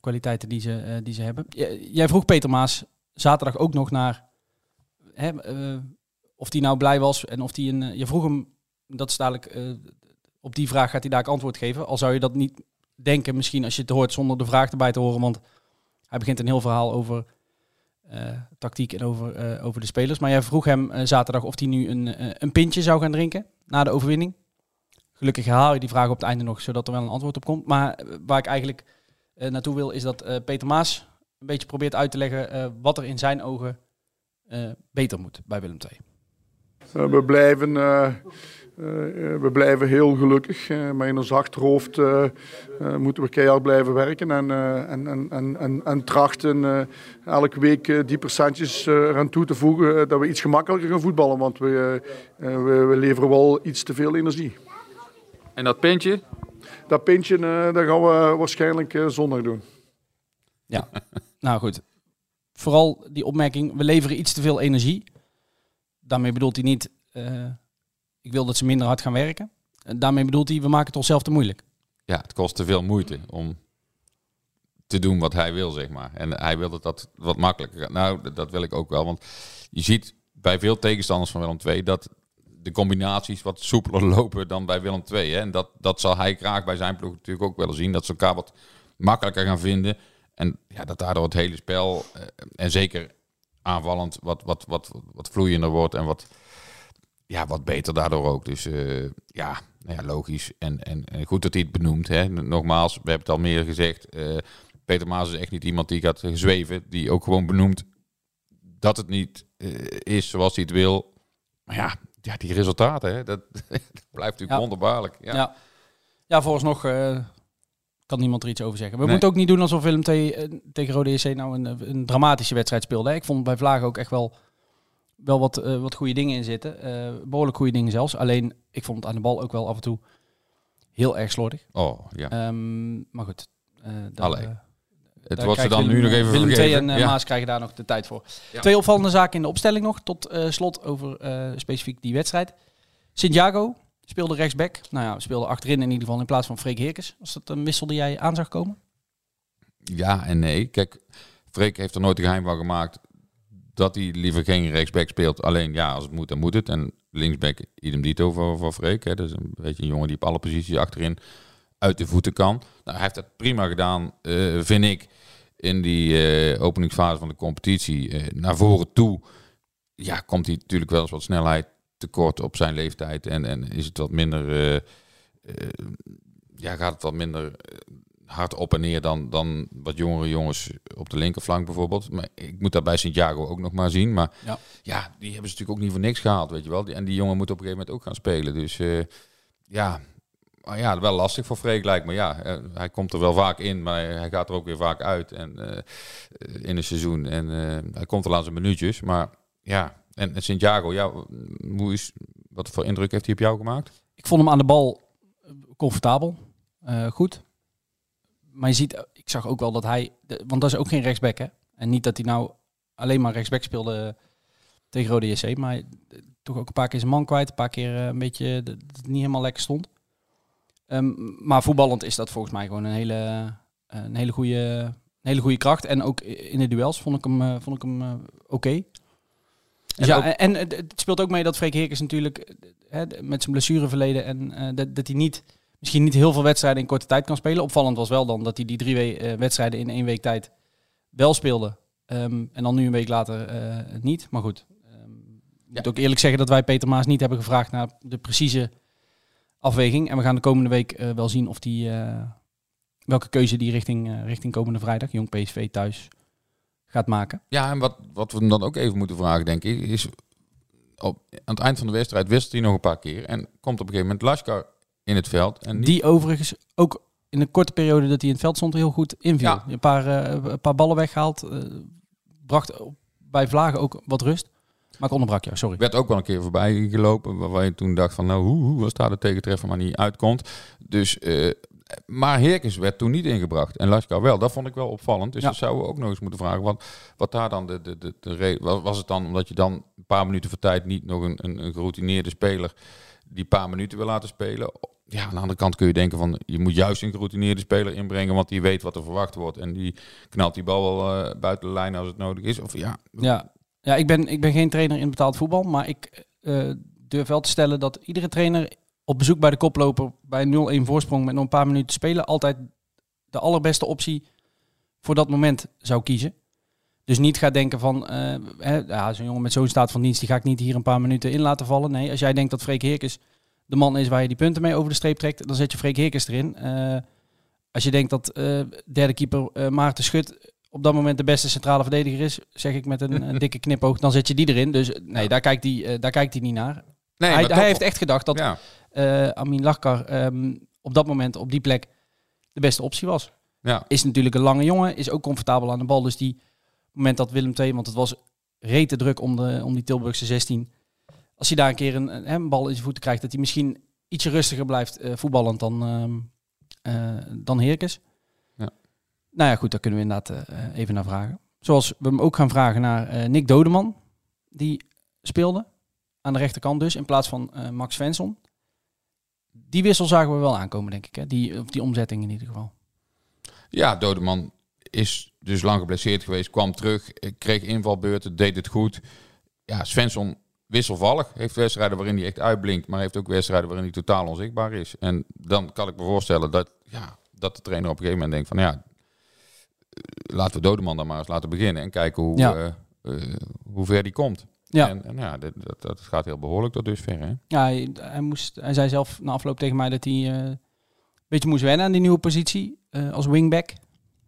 kwaliteiten die ze, die ze hebben. Jij vroeg Peter Maas zaterdag ook nog naar hè, of hij nou blij was en of hij een... je vroeg hem, dat is dadelijk... op die vraag gaat hij daar antwoord geven. Al zou je dat niet denken, misschien als je het hoort zonder de vraag erbij te horen. Want hij begint een heel verhaal over eh, tactiek en over, eh, over de spelers. Maar jij vroeg hem eh, zaterdag of hij nu een, een pintje zou gaan drinken na de overwinning. Gelukkig herhaal je die vraag op het einde nog, zodat er wel een antwoord op komt. Maar waar ik eigenlijk naartoe wil, is dat Peter Maas een beetje probeert uit te leggen wat er in zijn ogen beter moet bij Willem II. We, blijven, we blijven heel gelukkig. eh, maar in ons achterhoofd eh, eh, moeten we keihard blijven werken. En, eh, en, en, en, en, en trachten eh, elke week eh, die percentjes eh, eraan toe te voegen. eh, dat we iets gemakkelijker gaan voetballen. Want we, eh, eh, we, we leveren wel iets te veel energie. En dat pintje, Dat pintje eh, dat gaan we waarschijnlijk eh, zondag doen. Ja, nou goed. Vooral die opmerking, we leveren iets te veel energie. Daarmee bedoelt hij niet, eh, ik wil dat ze minder hard gaan werken. En daarmee bedoelt hij, we maken het onszelf te moeilijk. ja, het kost te veel moeite om te doen wat hij wil, zeg maar. En hij wil dat dat wat makkelijker gaat. Nou, dat- wil ik ook wel. Want je ziet bij veel tegenstanders van Willem II dat de combinaties wat soepeler lopen dan bij Willem II. Hè? En dat, dat zal hij graag bij zijn ploeg natuurlijk ook willen zien. Dat ze elkaar wat makkelijker gaan vinden. En ja, dat daardoor het hele spel, eh, en zeker aanvallend, wat, wat, wat, wat vloeiender wordt en wat, ja, wat beter daardoor ook. Dus eh, ja, nou ja, logisch. En, en, en goed dat hij het benoemt. Hè. Nogmaals, we hebben het al meer gezegd. eh, Peter Maas is echt niet iemand die gaat gezweven. Die ook gewoon benoemt dat het niet eh, is zoals hij het wil. Maar ja, ja die resultaten, hè, dat, dat blijft natuurlijk Ja. wonderbaarlijk. Ja. Ja, ja. vooralsnog kan niemand er iets over zeggen. We Nee. moeten ook niet doen alsof Willem II tegen Rode JC nou een, een dramatische wedstrijd speelde. hè. Ik vond bij Vlagen ook echt wel, wel wat, eh, wat goede dingen in zitten. Eh, behoorlijk goede dingen zelfs. Alleen, ik vond het aan de bal ook wel af en toe heel erg slordig. Oh, ja. Ehm, maar goed. eh daar, Allee. het wordt ze dan nu nog even Willem vergeven. en Ja. Maas krijgen daar nog de tijd voor. Ja. Twee opvallende zaken in de opstelling nog. Tot slot over specifiek die wedstrijd. Santiago speelde rechtsback. Nou ja, speelde achterin in ieder geval in plaats van Freek Heerkens. Was dat een wissel die jij aan zag komen? Ja en nee. Kijk, Freek heeft er nooit een geheim van gemaakt dat hij liever geen rechtsback speelt. Alleen ja, als het moet, dan moet het. En linksback, idem dito voor, voor Freek. Hè. Dat is een beetje een jongen die op alle posities achterin uit de voeten kan. Nou, hij heeft dat prima gedaan, eh, vind ik, in die eh, openingsfase van de competitie. Eh, naar voren toe ja, komt hij natuurlijk wel eens wat snelheid tekort op zijn leeftijd. En, en is het wat minder... ja, gaat het wat minder hard op en neer dan, dan wat jongere jongens op de linkerflank bijvoorbeeld. Maar ik moet dat bij Santiago ook nog maar zien. Maar Ja. ja, die hebben ze natuurlijk ook niet voor niks gehaald, weet je wel. En die jongen moet op een gegeven moment ook gaan spelen. Dus eh, ja, maar ja, wel lastig voor Freek lijkt me. Ja, eh, hij komt er wel vaak in, maar hij gaat er ook weer vaak uit en, eh, in een seizoen. En hij komt er aan zijn minuutjes. Maar ja, en, en Santiago, ja, hoe is, wat voor indruk heeft hij op jou gemaakt? Ik vond hem aan de bal comfortabel. goed. Maar je ziet, ik zag ook wel dat hij... de- want dat is ook geen rechtsback, hè? En niet dat hij nou alleen maar rechtsback speelde tegen Rode JC. Maar toch ook een paar keer zijn man kwijt. Een paar keer eh, een beetje dat het niet helemaal lekker stond. Ehm, maar voetballend is dat volgens mij gewoon een hele, eh, een hele, goede, een hele goede kracht. En ook in de duels vond ik hem, eh, vond ik hem oké. Dus En ja, ook- en het speelt ook mee dat Freek Heerkens natuurlijk hè, met zijn blessureverleden en dat, dat hij niet, misschien niet heel veel wedstrijden in korte tijd kan spelen. Opvallend was wel dan dat hij die drie we- eh, wedstrijden in één week tijd wel speelde. Ehm, en dan nu een week later eh, niet. Maar goed, ik moet ook eerlijk zeggen dat wij Peter Maas niet hebben gevraagd naar de precieze afweging. En we gaan de komende week eh, wel zien of die, welke keuze die richting, richting komende vrijdag, Jong PSV thuis, gaat maken. Ja, en wat, wat we hem dan ook even moeten vragen, denk ik, is op, aan het eind van de wedstrijd wisselt hij nog een paar keer en komt op een gegeven moment Laskar in het veld. En Die overigens ook in de korte periode dat hij in het veld stond heel goed inviel. Ja. Een, paar, eh, een paar ballen weggehaald. eh, bracht bij Vlagen ook wat rust. Maar ik onderbrak jou, sorry. werd ook wel een keer voorbij gelopen, waar je toen dacht van, nou, hoe, hoe was daar de tegentreffer maar niet uitkomt. Dus, eh, maar Herkens werd toen niet ingebracht en Laskar wel. Dat vond ik wel opvallend. Dus Ja. dat zouden we ook nog eens moeten vragen. Wat, wat daar dan de, de, de, de reden was, was het dan omdat je dan een paar minuten voor tijd niet nog een, een, een geroutineerde speler die paar minuten wil laten spelen? Ja, aan de andere kant kun je denken van je moet juist een geroutineerde speler inbrengen, want die weet wat er verwacht wordt en die knalt die bal wel eh, buiten de lijn als het nodig is. Of ja, Ja, ja ik, ben, ik ben geen trainer in betaald voetbal. Maar ik eh, durf wel te stellen dat iedere trainer op bezoek bij de koploper bij 0-1 voorsprong met nog een paar minuten te spelen altijd de allerbeste optie voor dat moment zou kiezen. Dus niet gaat denken van, eh, hè, ja, zo'n jongen met zo'n staat van dienst, die ga ik niet hier een paar minuten in laten vallen. Nee, als jij denkt dat Freek Heerkens de man is waar je die punten mee over de streep trekt, dan zet je Freek Heerkens erin. Eh, als je denkt dat eh, derde keeper Maarten Schut op dat moment de beste centrale verdediger is, zeg ik met een, dikke knipoog, dan zet je die erin. Dus nee, daar, kijkt hij, daar kijkt hij niet naar. nee, hij, heeft echt gedacht dat ja, Amin Lachkar ehm, op dat moment op die plek de beste optie was. ja. Is natuurlijk een lange jongen, is ook comfortabel aan de bal. Dus die het moment dat Willem II, want het was rete druk om, de, om die Tilburgse 16. Als hij daar een keer een, een, een bal in zijn voeten krijgt, dat hij misschien ietsje rustiger blijft eh, voetballend dan, eh, dan Heerkes. Ja. Nou ja, goed, daar kunnen we inderdaad eh, even naar vragen. Zoals we hem ook gaan vragen naar Nick Dodeman, die speelde aan de rechterkant dus, in plaats van Max Svensson. Die wissel zagen we wel aankomen, denk ik. Hè? Die, of die omzetting in ieder geval. Ja, Dodeman is dus lang geblesseerd geweest, kwam terug, kreeg invalbeurten, deed het goed. Ja, Svensson wisselvallig. Heeft wedstrijden waarin hij echt uitblinkt, maar heeft ook wedstrijden waarin hij totaal onzichtbaar is. En dan kan ik me voorstellen dat, ja, dat de trainer op een gegeven moment denkt van ja, eh, laten we Dodeman dan maar eens laten beginnen en kijken hoe, Ja. eh, eh, hoe ver die komt. Ja. En, en ja, dat, dat, dat gaat heel behoorlijk tot dusver. Hè? Ja, hij, hij, moest, hij zei zelf na afloop tegen mij dat hij eh, een beetje moest wennen aan die nieuwe positie als wingback.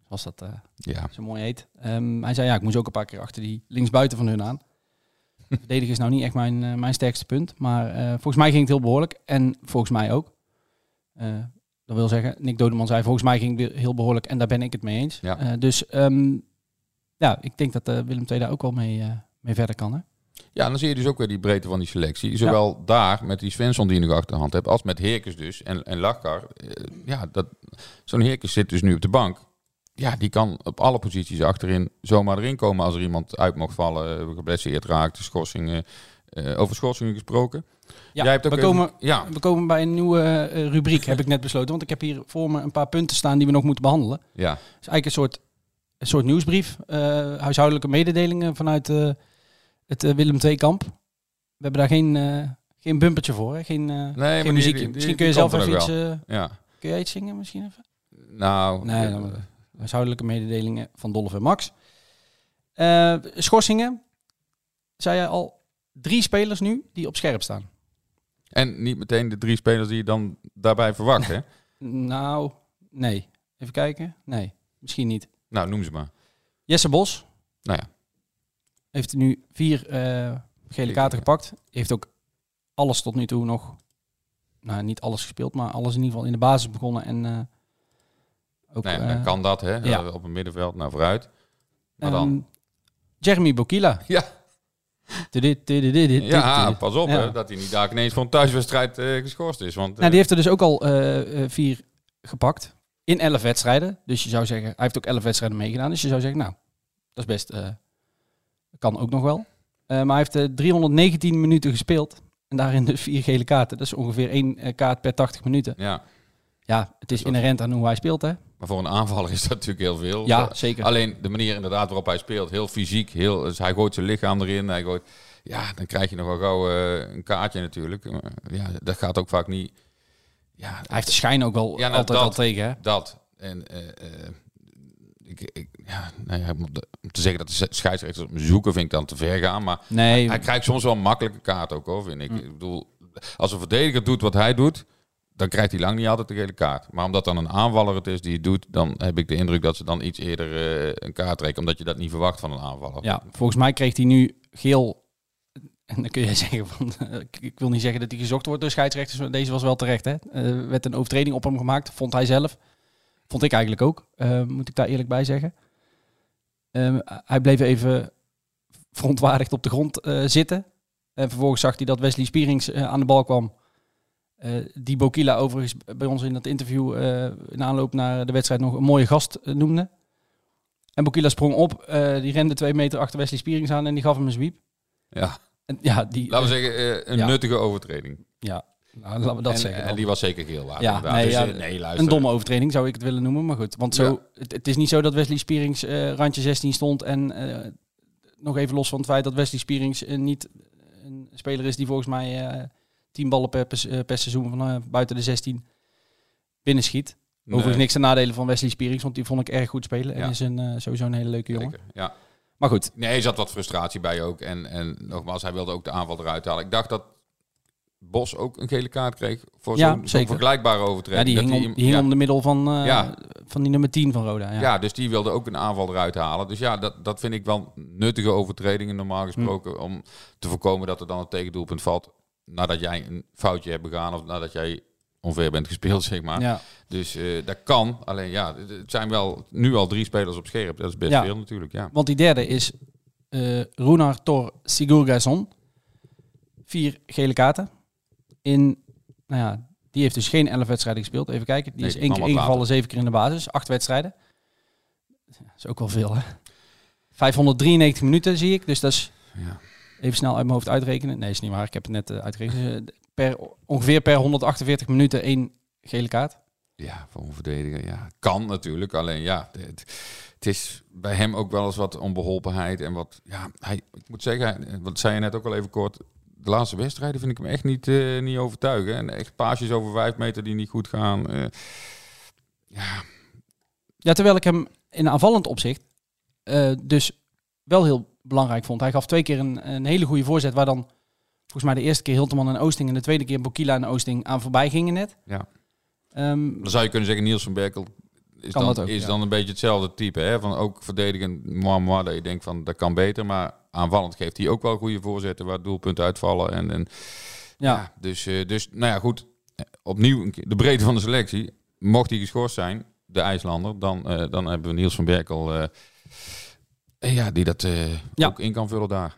Zoals dat eh, Ja. zo mooi heet. Ehm, hij zei ja, ik moest ook een paar keer achter die linksbuiten van hun aan. Verdedigen is nou niet echt mijn, eh, mijn sterkste punt. Maar eh, volgens mij ging het heel behoorlijk. En volgens mij ook. Dat wil zeggen, Nick Dodeman zei volgens mij ging het heel behoorlijk. En daar ben ik het mee eens. Ja. Dus ehm, ja, ik denk dat Willem II daar ook wel mee, mee verder kan. Hè? Ja, dan zie je dus ook weer die breedte van die selectie. Zowel daar met die Svensson die je nog achter de hand hebt, als met Heerkens dus en, en Lachkar. Ja, dat, zo'n Heerkens zit dus nu op de bank. Ja, die kan op alle posities achterin zomaar erin komen als er iemand uit mocht vallen, eh, geblesseerd raakt, schorsingen. eh, over schorsingen gesproken. Ja, Jij hebt ook we, even- komen, ja, we komen bij een nieuwe eh, rubriek, heb ik net besloten. Want ik heb hier voor me een paar punten staan die we nog moeten behandelen. ja, Het is eigenlijk een soort, een soort nieuwsbrief. eh, huishoudelijke mededelingen vanuit het Willem II-kamp. We hebben daar geen, geen bumpertje voor, hè? geen, maar geen muziekje. die- misschien kun je zelf even iets... ja. kun jij iets zingen misschien even? Nou, Nee, dan- Huishoudelijke mededelingen van Dolph en Max. Eh, schorsingen. Zei je al drie spelers nu die op scherp staan? en niet meteen de drie spelers die je dan daarbij verwacht, hè? Nou, nee. Even kijken. Nee, misschien niet. Nou, noem ze maar. Jesse Bos Nou ja, heeft nu vier eh, gele kaarten gepakt. Heeft ook alles tot nu toe nog, nou niet alles gespeeld, maar alles in ieder geval in de basis begonnen. En eh, ook, nee, eh, dan kan dat, hè? ja. Eh, Op een middenveld, nou vooruit. Maar dan? ehm, Jeremy Bokila. Ja. Ja, pas op Ja. hè, dat hij niet daar ineens voor een thuiswedstrijd eh, geschorst is. Want, Nou, die heeft er dus ook al vier gepakt. In elf wedstrijden. Dus je zou zeggen, hij heeft ook elf wedstrijden meegedaan. Dus je zou zeggen, nou, dat is best, kan ook nog wel. Maar hij heeft eh, 319 minuten gespeeld. En daarin dus vier gele kaarten. Dat is ongeveer één kaart per 80 minuten. ja, Ja, het is inherent aan hoe hij speelt, hè? Maar voor een aanvaller is dat natuurlijk heel veel. Ja, Eh, zeker. Alleen de manier inderdaad waarop hij speelt, heel fysiek. Heel, dus hij gooit zijn lichaam erin. Hij gooit, ja, dan krijg je nog wel gauw eh, een kaartje natuurlijk. Maar ja, dat gaat ook vaak niet. Ja, Hij heeft de schijn ook wel Ja, nou, altijd dat- al tegen, hè? dat. En eh, eh, ik, ik, ja, om, te, zeggen dat de scheidsrechters op me zoeken, vind ik dan te ver gaan. Maar Nee, hij krijgt soms wel een makkelijke kaart ook, hoor, vind ik. Hm. Ik bedoel, als een verdediger doet wat hij doet, dan krijgt hij lang niet altijd de gele kaart. Maar omdat dan een aanvaller het is die het doet, dan heb ik de indruk dat ze dan iets eerder eh, een kaart trekken. Omdat je dat niet verwacht van een aanvaller. Ja, volgens mij kreeg hij nu geel. En dan kun je zeggen van, ik- ik wil niet zeggen dat hij gezocht wordt door scheidsrechters, maar deze was wel terecht. Hè? Er werd een overtreding op hem gemaakt, vond hij zelf. Vond ik eigenlijk ook, eh, moet ik daar eerlijk bij zeggen. Ehm, hij bleef even verontwaardigd op de grond eh, zitten. En vervolgens zag hij dat Wesley Spierings eh, aan de bal kwam. Eh, die Bokila overigens bij ons in dat interview eh, in aanloop naar de wedstrijd nog een mooie gast eh, noemde. En Bokila sprong op, die rende twee meter achter Wesley Spierings aan en die gaf hem een sweep. Ja, En, ja, die, laten we zeggen, een Ja. nuttige overtreding. ja, nou, laten we dat en, zeggen. en die was zeker geel waard. Ja, nee, Dus, ja, nee, luister. een domme overtreding zou ik het willen noemen, maar goed. Want zo, Ja. het, het is niet zo dat Wesley Spierings randje 16 stond en nog even los van het feit dat Wesley Spierings niet een speler is die volgens mij 10 ballen per, per, eh, seizoen van eh, buiten de 16 binnenschiet. Overigens Nee, niks ten nadele van Wesley Spierings, want die vond ik erg goed spelen. En Ja. is een, eh, sowieso een hele leuke jongen. zeker, Ja. Maar goed, Nee, er zat wat frustratie bij ook. En, en nogmaals, hij wilde ook de aanval eruit halen. Ik dacht dat Bos ook een gele kaart kreeg voor Ja, zo'n vergelijkbare ja, overtreding. die Dat hing, om, hem- die hing ja, om de middel van, Ja. van die nummer 10 van Roda. Ja. ja, dus die wilde ook een aanval eruit halen. Dus ja, dat, dat vind ik wel nuttige overtredingen normaal gesproken. Hm. Om te voorkomen dat er dan een tegendoelpunt valt. Nadat jij een foutje hebt begaan of nadat jij ongeveer bent gespeeld, zeg maar. Ja. Dus eh, dat kan. Alleen ja, het zijn wel nu al drie spelers op scherp. Dat is best Ja. veel natuurlijk, ja. Want die derde is eh Runar Tor Sigurgason. Vier gele kaarten. In, nou ja, die heeft dus geen elf wedstrijden gespeeld. Even kijken. Die Nee, is één keer ingevallen, zeven keer in de basis. Acht wedstrijden. Dat is ook wel veel, hè? 593 minuten zie ik. Dus dat is ja. Even snel uit mijn hoofd uitrekenen. Nee, is niet waar. Ik heb het net eh, uitgerekend. Eh, per, ongeveer per 148 minuten één gele kaart. Ja, voor een verdediger. Ja, kan natuurlijk. Alleen ja, het, het is bij hem ook wel eens wat onbeholpenheid. En wat, ja, hij, ik moet zeggen, hij- wat zei je net ook al even kort. De laatste wedstrijden vind ik hem echt niet, eh, niet overtuigen. En echt paasjes over vijf meter die niet goed gaan. eh, ja, Ja, terwijl ik hem in aanvallend opzicht eh, dus wel heel belangrijk vond. Hij gaf twee keer een, een hele goede voorzet waar dan volgens mij de eerste keer Hilterman en Oosting en de tweede keer Bokila en Oosting aan voorbij gingen net. Ja. Ehm, dan zou je kunnen zeggen, Niels van Berkel is, dan, ook, is ja. dan een beetje hetzelfde type. Hè? Van ook verdedigend, moi, moi, dat je denkt van dat kan beter. Maar aanvallend geeft hij ook wel goede voorzetten waar doelpunten uitvallen. En, en ja. Ja, dus, eh, dus nou ja, goed. Opnieuw een keer de breedte van de selectie. Mocht hij geschorst zijn, de IJslander, dan, eh, dan hebben we Niels van Berkel. eh, ja, die dat eh, Ja. ook in kan vullen daar.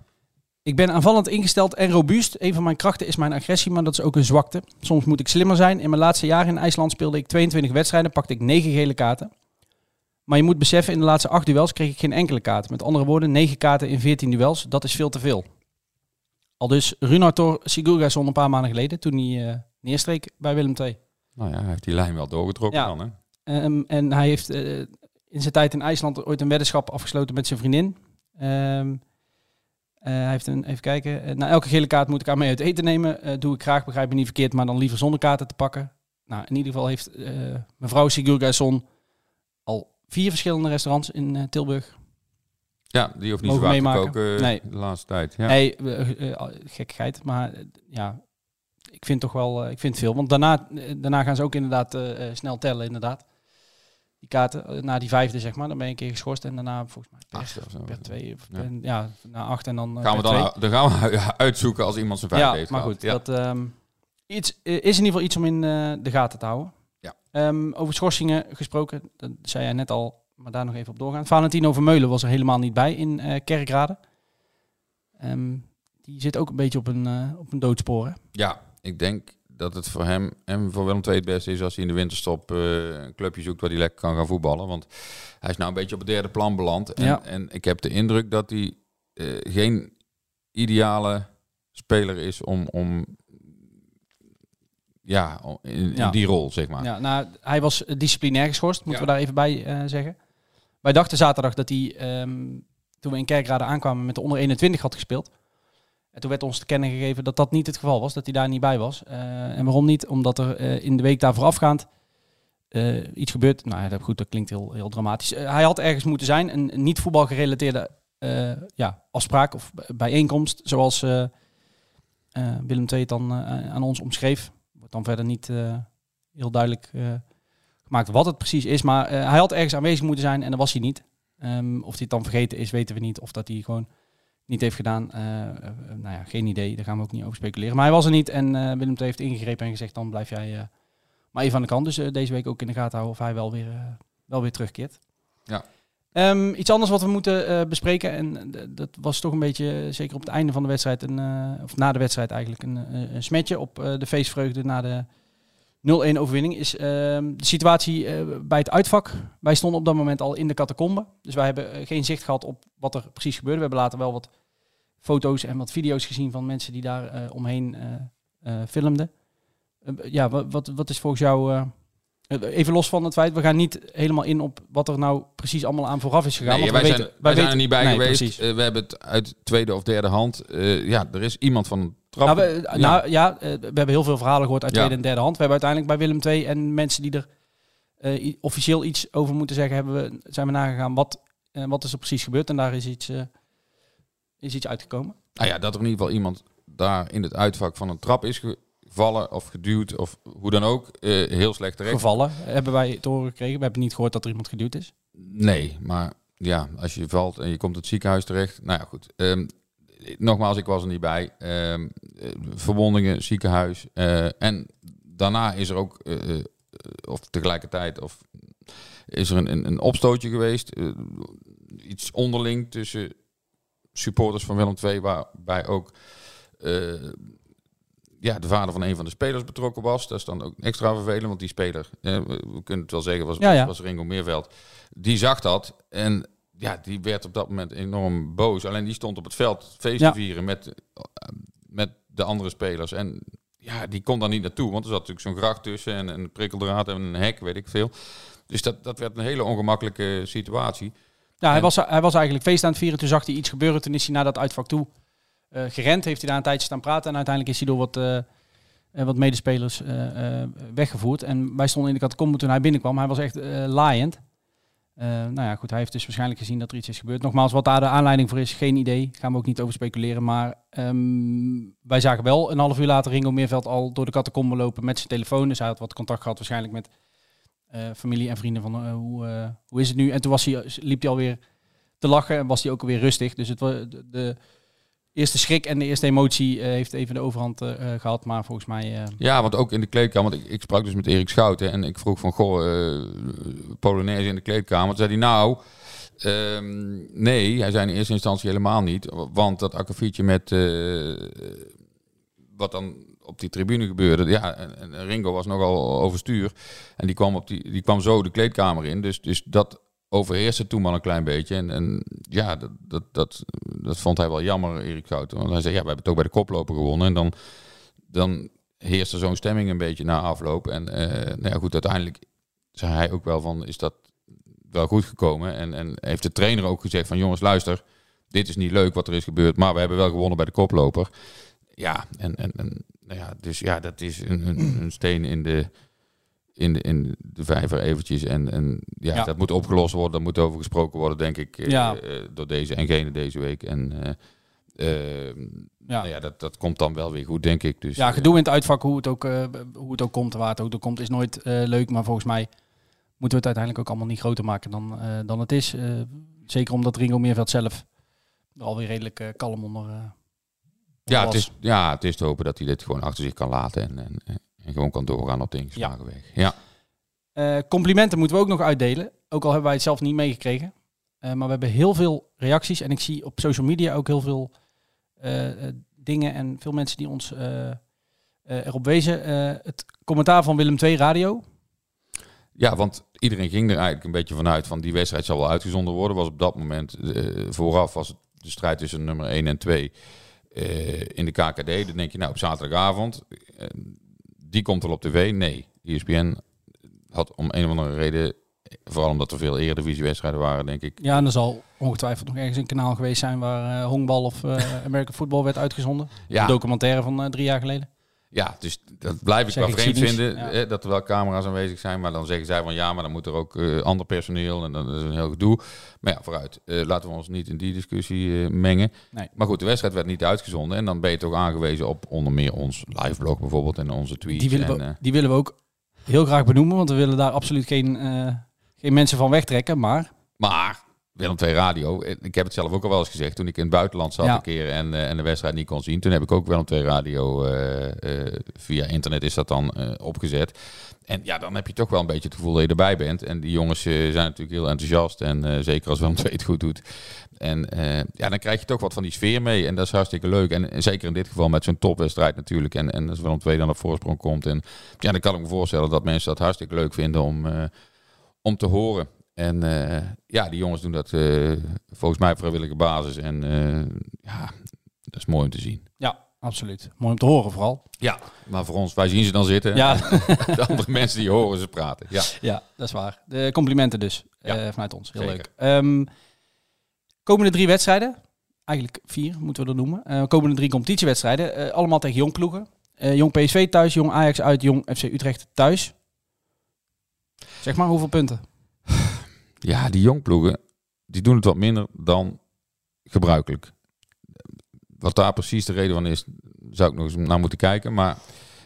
Ik ben aanvallend ingesteld en robuust. Een van mijn krachten is mijn agressie, maar dat is ook een zwakte. Soms moet ik slimmer zijn. In mijn laatste jaren in IJsland speelde ik 22 wedstrijden, pakte ik 9 gele kaarten. Maar je moet beseffen, in de laatste 8 duels kreeg ik geen enkele kaart. Met andere woorden, 9 kaarten in 14 duels, dat is veel te veel. Al dus Runar Sigurgason een paar maanden geleden, toen hij eh, neerstreek bij Willem II. Nou ja, hij heeft die lijn wel doorgetrokken Ja. dan. Hè? Ehm, en hij heeft eh, in zijn tijd in IJsland ooit een weddenschap afgesloten met zijn vriendin. Ehm, eh, hij heeft een, even kijken. eh, na elke gele kaart moet ik aan mee uit eten nemen. Eh, doe ik graag, begrijp me niet verkeerd, maar dan liever zonder kaarten te pakken. Nou, in ieder geval heeft mevrouw Sigurgason al vier verschillende restaurants in Tilburg. Ja, die hoeft niet zo vaak te meemaken. koken Nee. de laatste tijd. Ja. Nee, gekkigheid, maar ja, ik vind toch wel, ik vind veel. Want daarna, daarna gaan ze ook inderdaad snel tellen, inderdaad. Die kaarten, eh, na die vijfde zeg maar, dan ben je een keer geschorst en daarna volgens mij per, Acht of zo. per twee, of Ja. per- ja, na acht en dan eh, gaan we dan, twee. dan gaan we uitzoeken als iemand zijn vijf Ja, heeft maar gehad. goed, Ja. dat ehm, iets, eh, is in ieder geval iets om in de gaten te houden. Ja. Ehm, over schorsingen gesproken, dat zei jij net al, maar daar nog even op doorgaan. Valentino Vermeulen was er helemaal niet bij in eh, Kerkrade. Ehm, die zit ook een beetje op een, eh, op een doodspoor. hè? Ja, ik denk dat het voor hem en voor Willem II het beste is als hij in de winterstop eh, een clubje zoekt waar hij lekker kan gaan voetballen. Want hij is nou een beetje op het derde plan beland. En, Ja. en ik heb de indruk dat hij eh, geen ideale speler is om, om ja, in, in Ja. die rol, zeg maar. Ja, nou, hij was disciplinair geschorst, moeten Ja. we daar even bij eh, zeggen. Wij dachten zaterdag dat hij, ehm, toen we in Kerkrade aankwamen, met de onder 21 had gespeeld. En toen werd ons te kennen gegeven dat dat niet het geval was, dat hij daar niet bij was. Eh, en waarom niet? Omdat er eh, in de week daar voorafgaand eh, iets gebeurt. Nou ja, goed, dat klinkt heel, heel dramatisch. Hij had ergens moeten zijn, een, niet voetbal gerelateerde eh, ja, afspraak of bijeenkomst, zoals Willem II het dan aan ons omschreef. Wordt dan verder niet, heel duidelijk gemaakt wat het precies is. Maar hij had ergens aanwezig moeten zijn en dat was hij niet. Ehm, of hij het dan vergeten is, weten we niet. Of dat hij gewoon niet heeft gedaan. Eh, eh, nou ja, geen idee. Daar gaan we ook niet over speculeren. Maar hij was er niet en eh, Willem II heeft ingegrepen en gezegd... dan blijf jij maar even aan de kant. Dus deze week ook in de gaten houden of hij wel weer, wel weer terugkeert. Ja. Ehm, iets anders wat we moeten bespreken. En dat was toch een beetje, zeker op het einde van de wedstrijd... Een, of na de wedstrijd eigenlijk, een, een smetje op de feestvreugde... na de 0-1 overwinning is ehm, de situatie eh, bij het uitvak. Wij stonden op dat moment al in de catacombe. Dus wij hebben eh, geen zicht gehad op wat er precies gebeurde. We hebben later wel wat foto's en wat video's gezien van mensen die daar eh, omheen filmden. Eh, ja, wat, wat, wat is volgens jou... even los van het feit, we gaan niet helemaal in op wat er nou precies allemaal aan vooraf is gegaan. Nee, want wij, we zijn, weten- wij zijn er weten- niet bij Nee, geweest. we hebben het uit tweede of derde hand. Ja, er is iemand van. Nou, we, Ja. nou ja, eh, we hebben heel veel verhalen gehoord uit Ja. tweede en derde hand. We hebben uiteindelijk bij Willem II en mensen die er eh, officieel iets over moeten zeggen, hebben we, zijn we nagegaan wat, eh, wat is er precies gebeurd. En daar is iets, is iets uitgekomen. Nou ja, dat er in ieder geval iemand daar in het uitvak van een trap is gevallen of geduwd of hoe dan ook. heel slecht terecht. Gevallen hebben wij te horen gekregen. We hebben niet gehoord dat er iemand geduwd is. Nee, maar ja, als je valt en je komt het ziekenhuis terecht. Nou ja, goed. Ehm, nogmaals, ik was er niet bij. Ehm, eh, verwondingen, ziekenhuis. eh, en daarna is er ook, eh, of tegelijkertijd, of is er een, een, een opstootje geweest. iets onderling tussen supporters van Willem II, waarbij ook ja, de vader van een van de spelers betrokken was. Dat is dan ook extra vervelend, want die speler, eh, we we kunnen het wel zeggen, was, Ja, ja. was Ringo Meerveld. Die zag dat en ja, die werd op dat moment enorm boos. Alleen die stond op het veld feest te vieren met, eh, met de andere spelers. En ja, die kon daar niet naartoe, want er zat natuurlijk zo'n gracht tussen en een prikkeldraad en een hek, weet ik veel. Dus dat, dat werd een hele ongemakkelijke situatie. Ja, hij En- was, hij was eigenlijk feest aan het vieren. Toen zag hij iets gebeuren. Toen is hij naar dat uitvak toe eh, gerend. Heeft hij daar een tijdje staan praten. En uiteindelijk is hij door wat, eh, wat medespelers weggevoerd. En wij stonden in de catacombe toen hij binnenkwam. Hij was echt laaiend. Eh, nou ja, goed. Hij heeft dus waarschijnlijk gezien dat er iets is gebeurd. Nogmaals, wat daar de aanleiding voor is, geen idee. Gaan we ook niet over speculeren. Maar ehm, wij zagen wel een half uur later Ringo Meerveld al door de catacombe lopen met zijn telefoon. Dus hij had wat contact gehad waarschijnlijk met eh, familie en vrienden van eh, hoe, hoe is het nu. En toen was hij, liep hij alweer te lachen en was hij ook alweer rustig. Dus het, wa- de, de eerste schrik en de eerste emotie eh, heeft even de overhand eh, eh, gehad. Maar volgens mij... Ja, want ook in de kleedkamer, want ik, sprak dus met Erik Schouten en ik vroeg van, goh, Polonaise in de kleedkamer. Toen zei hij, nou, ehm, nee, hij zei in eerste instantie helemaal niet. Want dat akkefietje met wat dan op die tribune gebeurde, ja, en, en Ringo was nogal overstuur. En die kwam, op die, die kwam zo de kleedkamer in, dus, dus dat overheerste toen maar een klein beetje. En, en ja, dat, dat, dat, dat vond hij wel jammer, Erik Schouten. Want hij zei, ja, we hebben het ook bij de koploper gewonnen. En dan, dan heerst er zo'n stemming een beetje na afloop. En eh, nou ja, goed, uiteindelijk zei hij ook wel van, is dat wel goed gekomen? En, en heeft de trainer ook gezegd van, jongens, luister, dit is niet leuk wat er is gebeurd, maar we hebben wel gewonnen bij de koploper. Ja, en, en, en nou ja, dus ja, dat is een, een, een steen in de, in de, in de vijver eventjes. En, en ja, Ja. dat moet opgelost worden, daar moet over gesproken worden, denk ik, eh, Ja. eh, door deze en gene deze week. En eh, eh, ja. nou ja, dat, dat komt dan wel weer goed, denk ik. Dus, Ja, gedoe in het uitvak, hoe het ook, hoe het ook komt, waar het ook door komt, is nooit leuk. Maar volgens mij moeten we het uiteindelijk ook allemaal niet groter maken dan, dan het is. Zeker omdat Ringo Meerveld zelf er alweer redelijk kalm onder, Ja, het is, ja, het is te hopen dat hij dit gewoon achter zich kan laten en, en, en gewoon kan doorgaan op de ingeslagen weg. Ja. Eh, complimenten moeten we ook nog uitdelen. Ook al hebben wij het zelf niet meegekregen. Eh, maar we hebben heel veel reacties. En ik zie op social media ook heel veel eh, dingen en veel mensen die ons erop wezen. Het commentaar van Willem II Radio. ja, want iedereen ging er eigenlijk een beetje vanuit van die wedstrijd zal wel uitgezonden worden. Was op dat moment, vooraf was het de strijd tussen nummer 1 en 2 eh, in de KKD. Dan denk je nou op zaterdagavond, die komt wel op tv. Nee, ESPN had om een of andere reden, vooral omdat er veel eredivisiewedstrijden waren, denk ik, Ja, en er zal ongetwijfeld nog ergens een kanaal geweest zijn waar eh honkbal of eh American Football werd uitgezonden. Ja. Een documentaire van eh, drie jaar geleden. Ja, dus dat blijf ik wel vreemd vinden. ja. Hè, dat er wel camera's aanwezig zijn. Maar dan zeggen zij van ja, maar dan moet er ook eh, ander personeel. En dan is een heel gedoe. Maar ja, vooruit. Eh, laten we ons niet in die discussie eh, mengen. Nee. Maar goed, de wedstrijd werd niet uitgezonden. En dan ben je toch aangewezen op onder meer ons liveblog bijvoorbeeld. En onze tweets. Die willen, en, we, die willen we ook heel graag benoemen, want we willen daar absoluut geen, geen mensen van wegtrekken. Maar Maar Willem II Radio, ik heb het zelf ook al wel eens gezegd. Toen ik in het buitenland zat Ja. een keer en, eh, en de wedstrijd niet kon zien. Toen heb ik ook Willem II Radio eh, eh, via internet is dat dan opgezet. En ja, dan heb je toch wel een beetje het gevoel dat je erbij bent. En die jongens zijn natuurlijk heel enthousiast. En zeker als Willem II het goed doet. En ja, dan krijg je toch wat van die sfeer mee. En dat is hartstikke leuk. En, en zeker in dit geval met zo'n topwedstrijd natuurlijk. En, en als Willem II dan op voorsprong komt. En ja, dan kan ik me voorstellen dat mensen dat hartstikke leuk vinden om, om te horen. En eh, ja, die jongens doen dat eh, volgens mij op vrijwillige basis. En eh, ja, dat is mooi om te zien. ja, absoluut. Mooi om te horen vooral. Ja, maar voor ons, wij zien ze dan zitten. Ja, De andere mensen die horen ze praten. Ja, ja, dat is waar. De complimenten dus Ja, vanuit ons. Heel zeker. leuk. Ehm, komende drie wedstrijden, eigenlijk vier moeten we er noemen. Komende drie competitiewedstrijden, allemaal tegen jong ploegen. Jong PSV thuis, jong Ajax uit, jong FC Utrecht thuis. Zeg maar hoeveel punten? Ja die jongploegen, die doen het wat minder dan gebruikelijk. Wat daar precies de reden van is, zou ik nog eens naar moeten kijken. Maar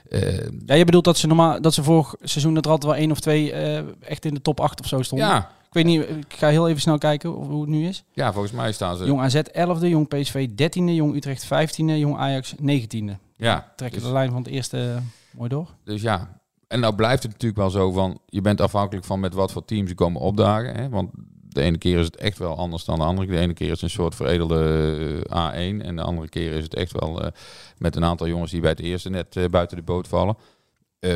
eh, Ja, je bedoelt dat ze normaal dat ze vorig seizoen dat er altijd wel één of twee eh, echt in de top 8 of zo stonden. ja, Ik weet niet, ik ga heel even snel kijken hoe het nu is. ja, volgens mij staan ze... Jong AZ 11e, jong PSV 13e, jong Utrecht 15e, jong Ajax 19e. ja, Trekken dus- de lijn van het eerste mooi door. Dus ja, en nou blijft het natuurlijk wel zo van, je bent afhankelijk van met wat voor teams ze komen opdagen. Hè? Want de ene keer is het echt wel anders dan de andere. De ene keer is het een soort veredelde eh, A1 en de andere keer is het echt wel eh, met een aantal jongens die bij het eerste net eh, buiten de boot vallen.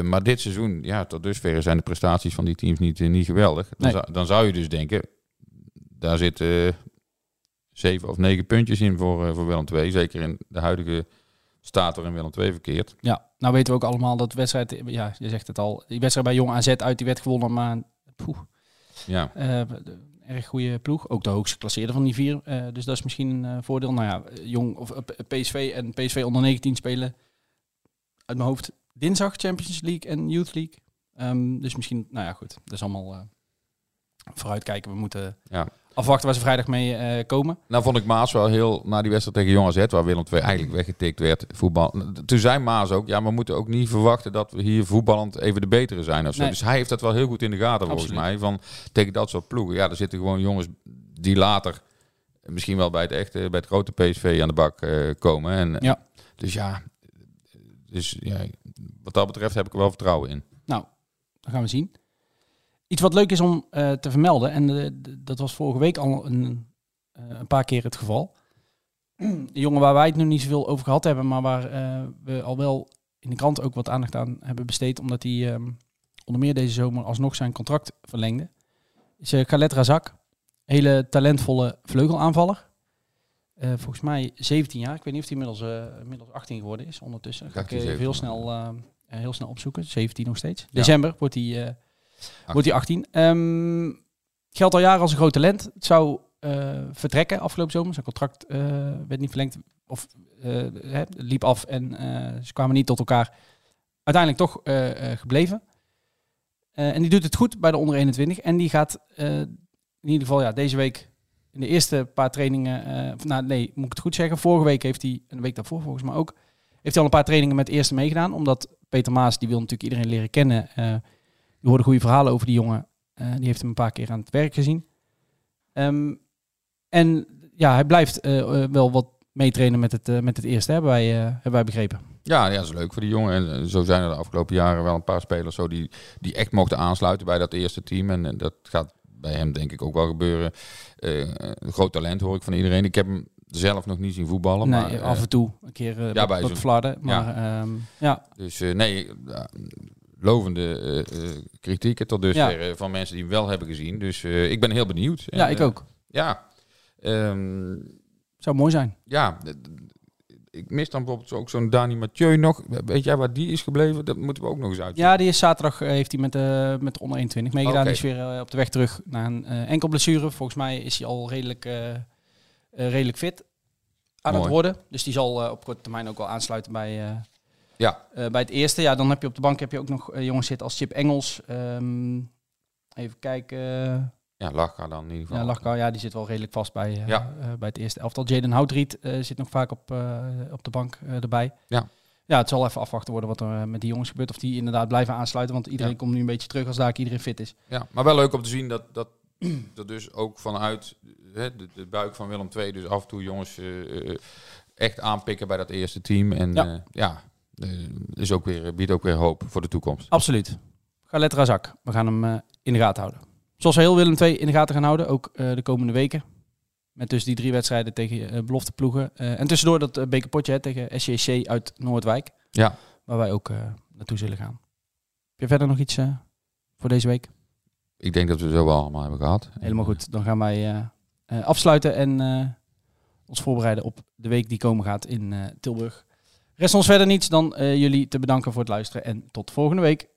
Maar dit seizoen, ja, tot dusver zijn de prestaties van die teams niet, niet geweldig. Dan, Nee. zou, dan zou je dus denken, daar zitten zeven of negen puntjes in voor, voor Willem II. Zeker in de huidige staat waarin Willem II verkeert. Ja, nou weten we ook allemaal dat wedstrijd, ja, je zegt het al, die wedstrijd bij jong AZ uit, die werd gewonnen, maar poeh, Ja, de- erg goede ploeg. Ook de hoogste klasseerde van die vier, eh, dus dat is misschien een eh, voordeel. Nou ja, jong of PSV en PSV onder 19 spelen uit mijn hoofd dinsdag Champions League en Youth League. Ehm, dus misschien, nou ja, goed, dat is allemaal vooruitkijken. We moeten ja. Afwachten waar ze vrijdag mee eh, komen. Nou vond ik Maas wel heel, na die wedstrijd tegen Jong AZ, waar Willem II eigenlijk weggetikt werd, voetbal. Toen zei Maas ook, ja, we moeten ook niet verwachten dat we hier voetballend even de betere zijn of zo. Nee. Dus hij heeft dat wel heel goed in de gaten volgens mij, van tegen dat soort ploegen. Ja, er zitten gewoon jongens die later misschien wel bij het echte, bij het grote PSV aan de bak eh, komen. En, Ja. Dus ja, dus, ja, wat dat betreft heb ik er wel vertrouwen in. Nou, dat gaan we zien. Iets wat leuk is om eh, te vermelden, en eh, dat was vorige week al een, eh, een paar keer het geval. De jongen waar wij het nu niet zoveel over gehad hebben, maar waar we al wel in de krant ook wat aandacht aan hebben besteed, omdat hij ehm, onder meer deze zomer alsnog zijn contract verlengde, is uh, Khaled Razak. Hele talentvolle vleugelaanvaller. Volgens mij 17 jaar. Ik weet niet of hij inmiddels, inmiddels 18 geworden is ondertussen. Ga ik even heel 17, snel, heel snel opzoeken. 17 nog steeds. Ja. December wordt hij, wordt hij 18. Ehm, geldt al jaren als een groot talent. Het zou eh, vertrekken afgelopen zomer. Zijn contract eh, werd niet verlengd. Of eh, liep af en ze kwamen niet tot elkaar. Uiteindelijk toch gebleven. En die doet het goed bij de onder 21. En die gaat in ieder geval ja, deze week in de eerste paar trainingen. nou, nee, moet ik het goed zeggen. Vorige week heeft hij, en de week daarvoor volgens mij ook, heeft hij al een paar trainingen met eerste meegedaan. Omdat Peter Maas, die wil natuurlijk iedereen leren kennen. Die hoorde goede verhalen over die jongen. Eh, die heeft hem een paar keer aan het werk gezien. Ehm, en ja, hij blijft eh, eh, wel wat meetrainen met het, met het eerste, hebben wij, hebben wij begrepen. Ja, ja, dat is leuk voor die jongen. En zo zijn er de afgelopen jaren wel een paar spelers zo die, die echt mochten aansluiten bij dat eerste team. En, dat gaat bij hem denk ik ook wel gebeuren. Een groot talent hoor ik van iedereen. Ik heb hem zelf nog niet zien voetballen. nee, maar, af en toe een keer eh ja, bij wat flarden. Maar ja. ja, Dus nee, lovende eh, eh, kritieken tot dusver eh, van mensen die hem wel hebben gezien. Dus eh, ik ben heel benieuwd. ja, En, ik ook. Ja, Ehm, Zou mooi zijn. ja, ik mis dan bijvoorbeeld ook zo'n Dani Mathieu nog. Weet jij waar die is gebleven? Dat moeten we ook nog eens uit. Ja, die is zaterdag heeft hij met, de met de onder 21 meegedaan. Die is weer op de weg terug naar een enkel blessure. Volgens mij is hij al redelijk, redelijk fit aan het worden. Dus die zal op korte termijn ook wel aansluiten bij, Ja. eh, bij het eerste. Ja, dan heb je op de bank heb je ook nog eh, jongens zitten als Chip Engels. Ehm, even kijken. Ja, Lachka dan in ieder geval. Ja, Lachka, ja, die zit wel redelijk vast bij, eh, Ja. bij het eerste elftal. Jaden Houdriet eh, zit nog vaak op, op de bank erbij. Ja. ja, het zal even afwachten worden wat er met die jongens gebeurt. Of die inderdaad blijven aansluiten. Want iedereen Ja. komt nu een beetje terug als daar iedereen fit is. Ja, maar wel leuk om te zien dat, dat er dus ook vanuit hè, de, de buik van Willem II... dus af en toe jongens echt aanpikken bij dat eerste team. En Ja. Is ook weer, biedt ook weer hoop voor de toekomst. Absoluut. Ga letter aan zak. We gaan hem eh, in de gaten houden. Zoals we heel Willem II in de gaten gaan houden, ook eh, de komende weken. Met dus die drie wedstrijden tegen eh belofteploegen. Eh, en tussendoor dat eh, bekerpotje hè, tegen SJC uit Noordwijk. Ja. Waar wij ook eh, naartoe zullen gaan. Heb je verder nog iets eh, voor deze week? Ik denk dat we zo wel allemaal hebben gehad. Helemaal goed. Dan gaan wij eh, eh, afsluiten en eh, ons voorbereiden op de week die komen gaat in eh, Tilburg. Rest ons verder niets dan eh, jullie te bedanken voor het luisteren en tot volgende week.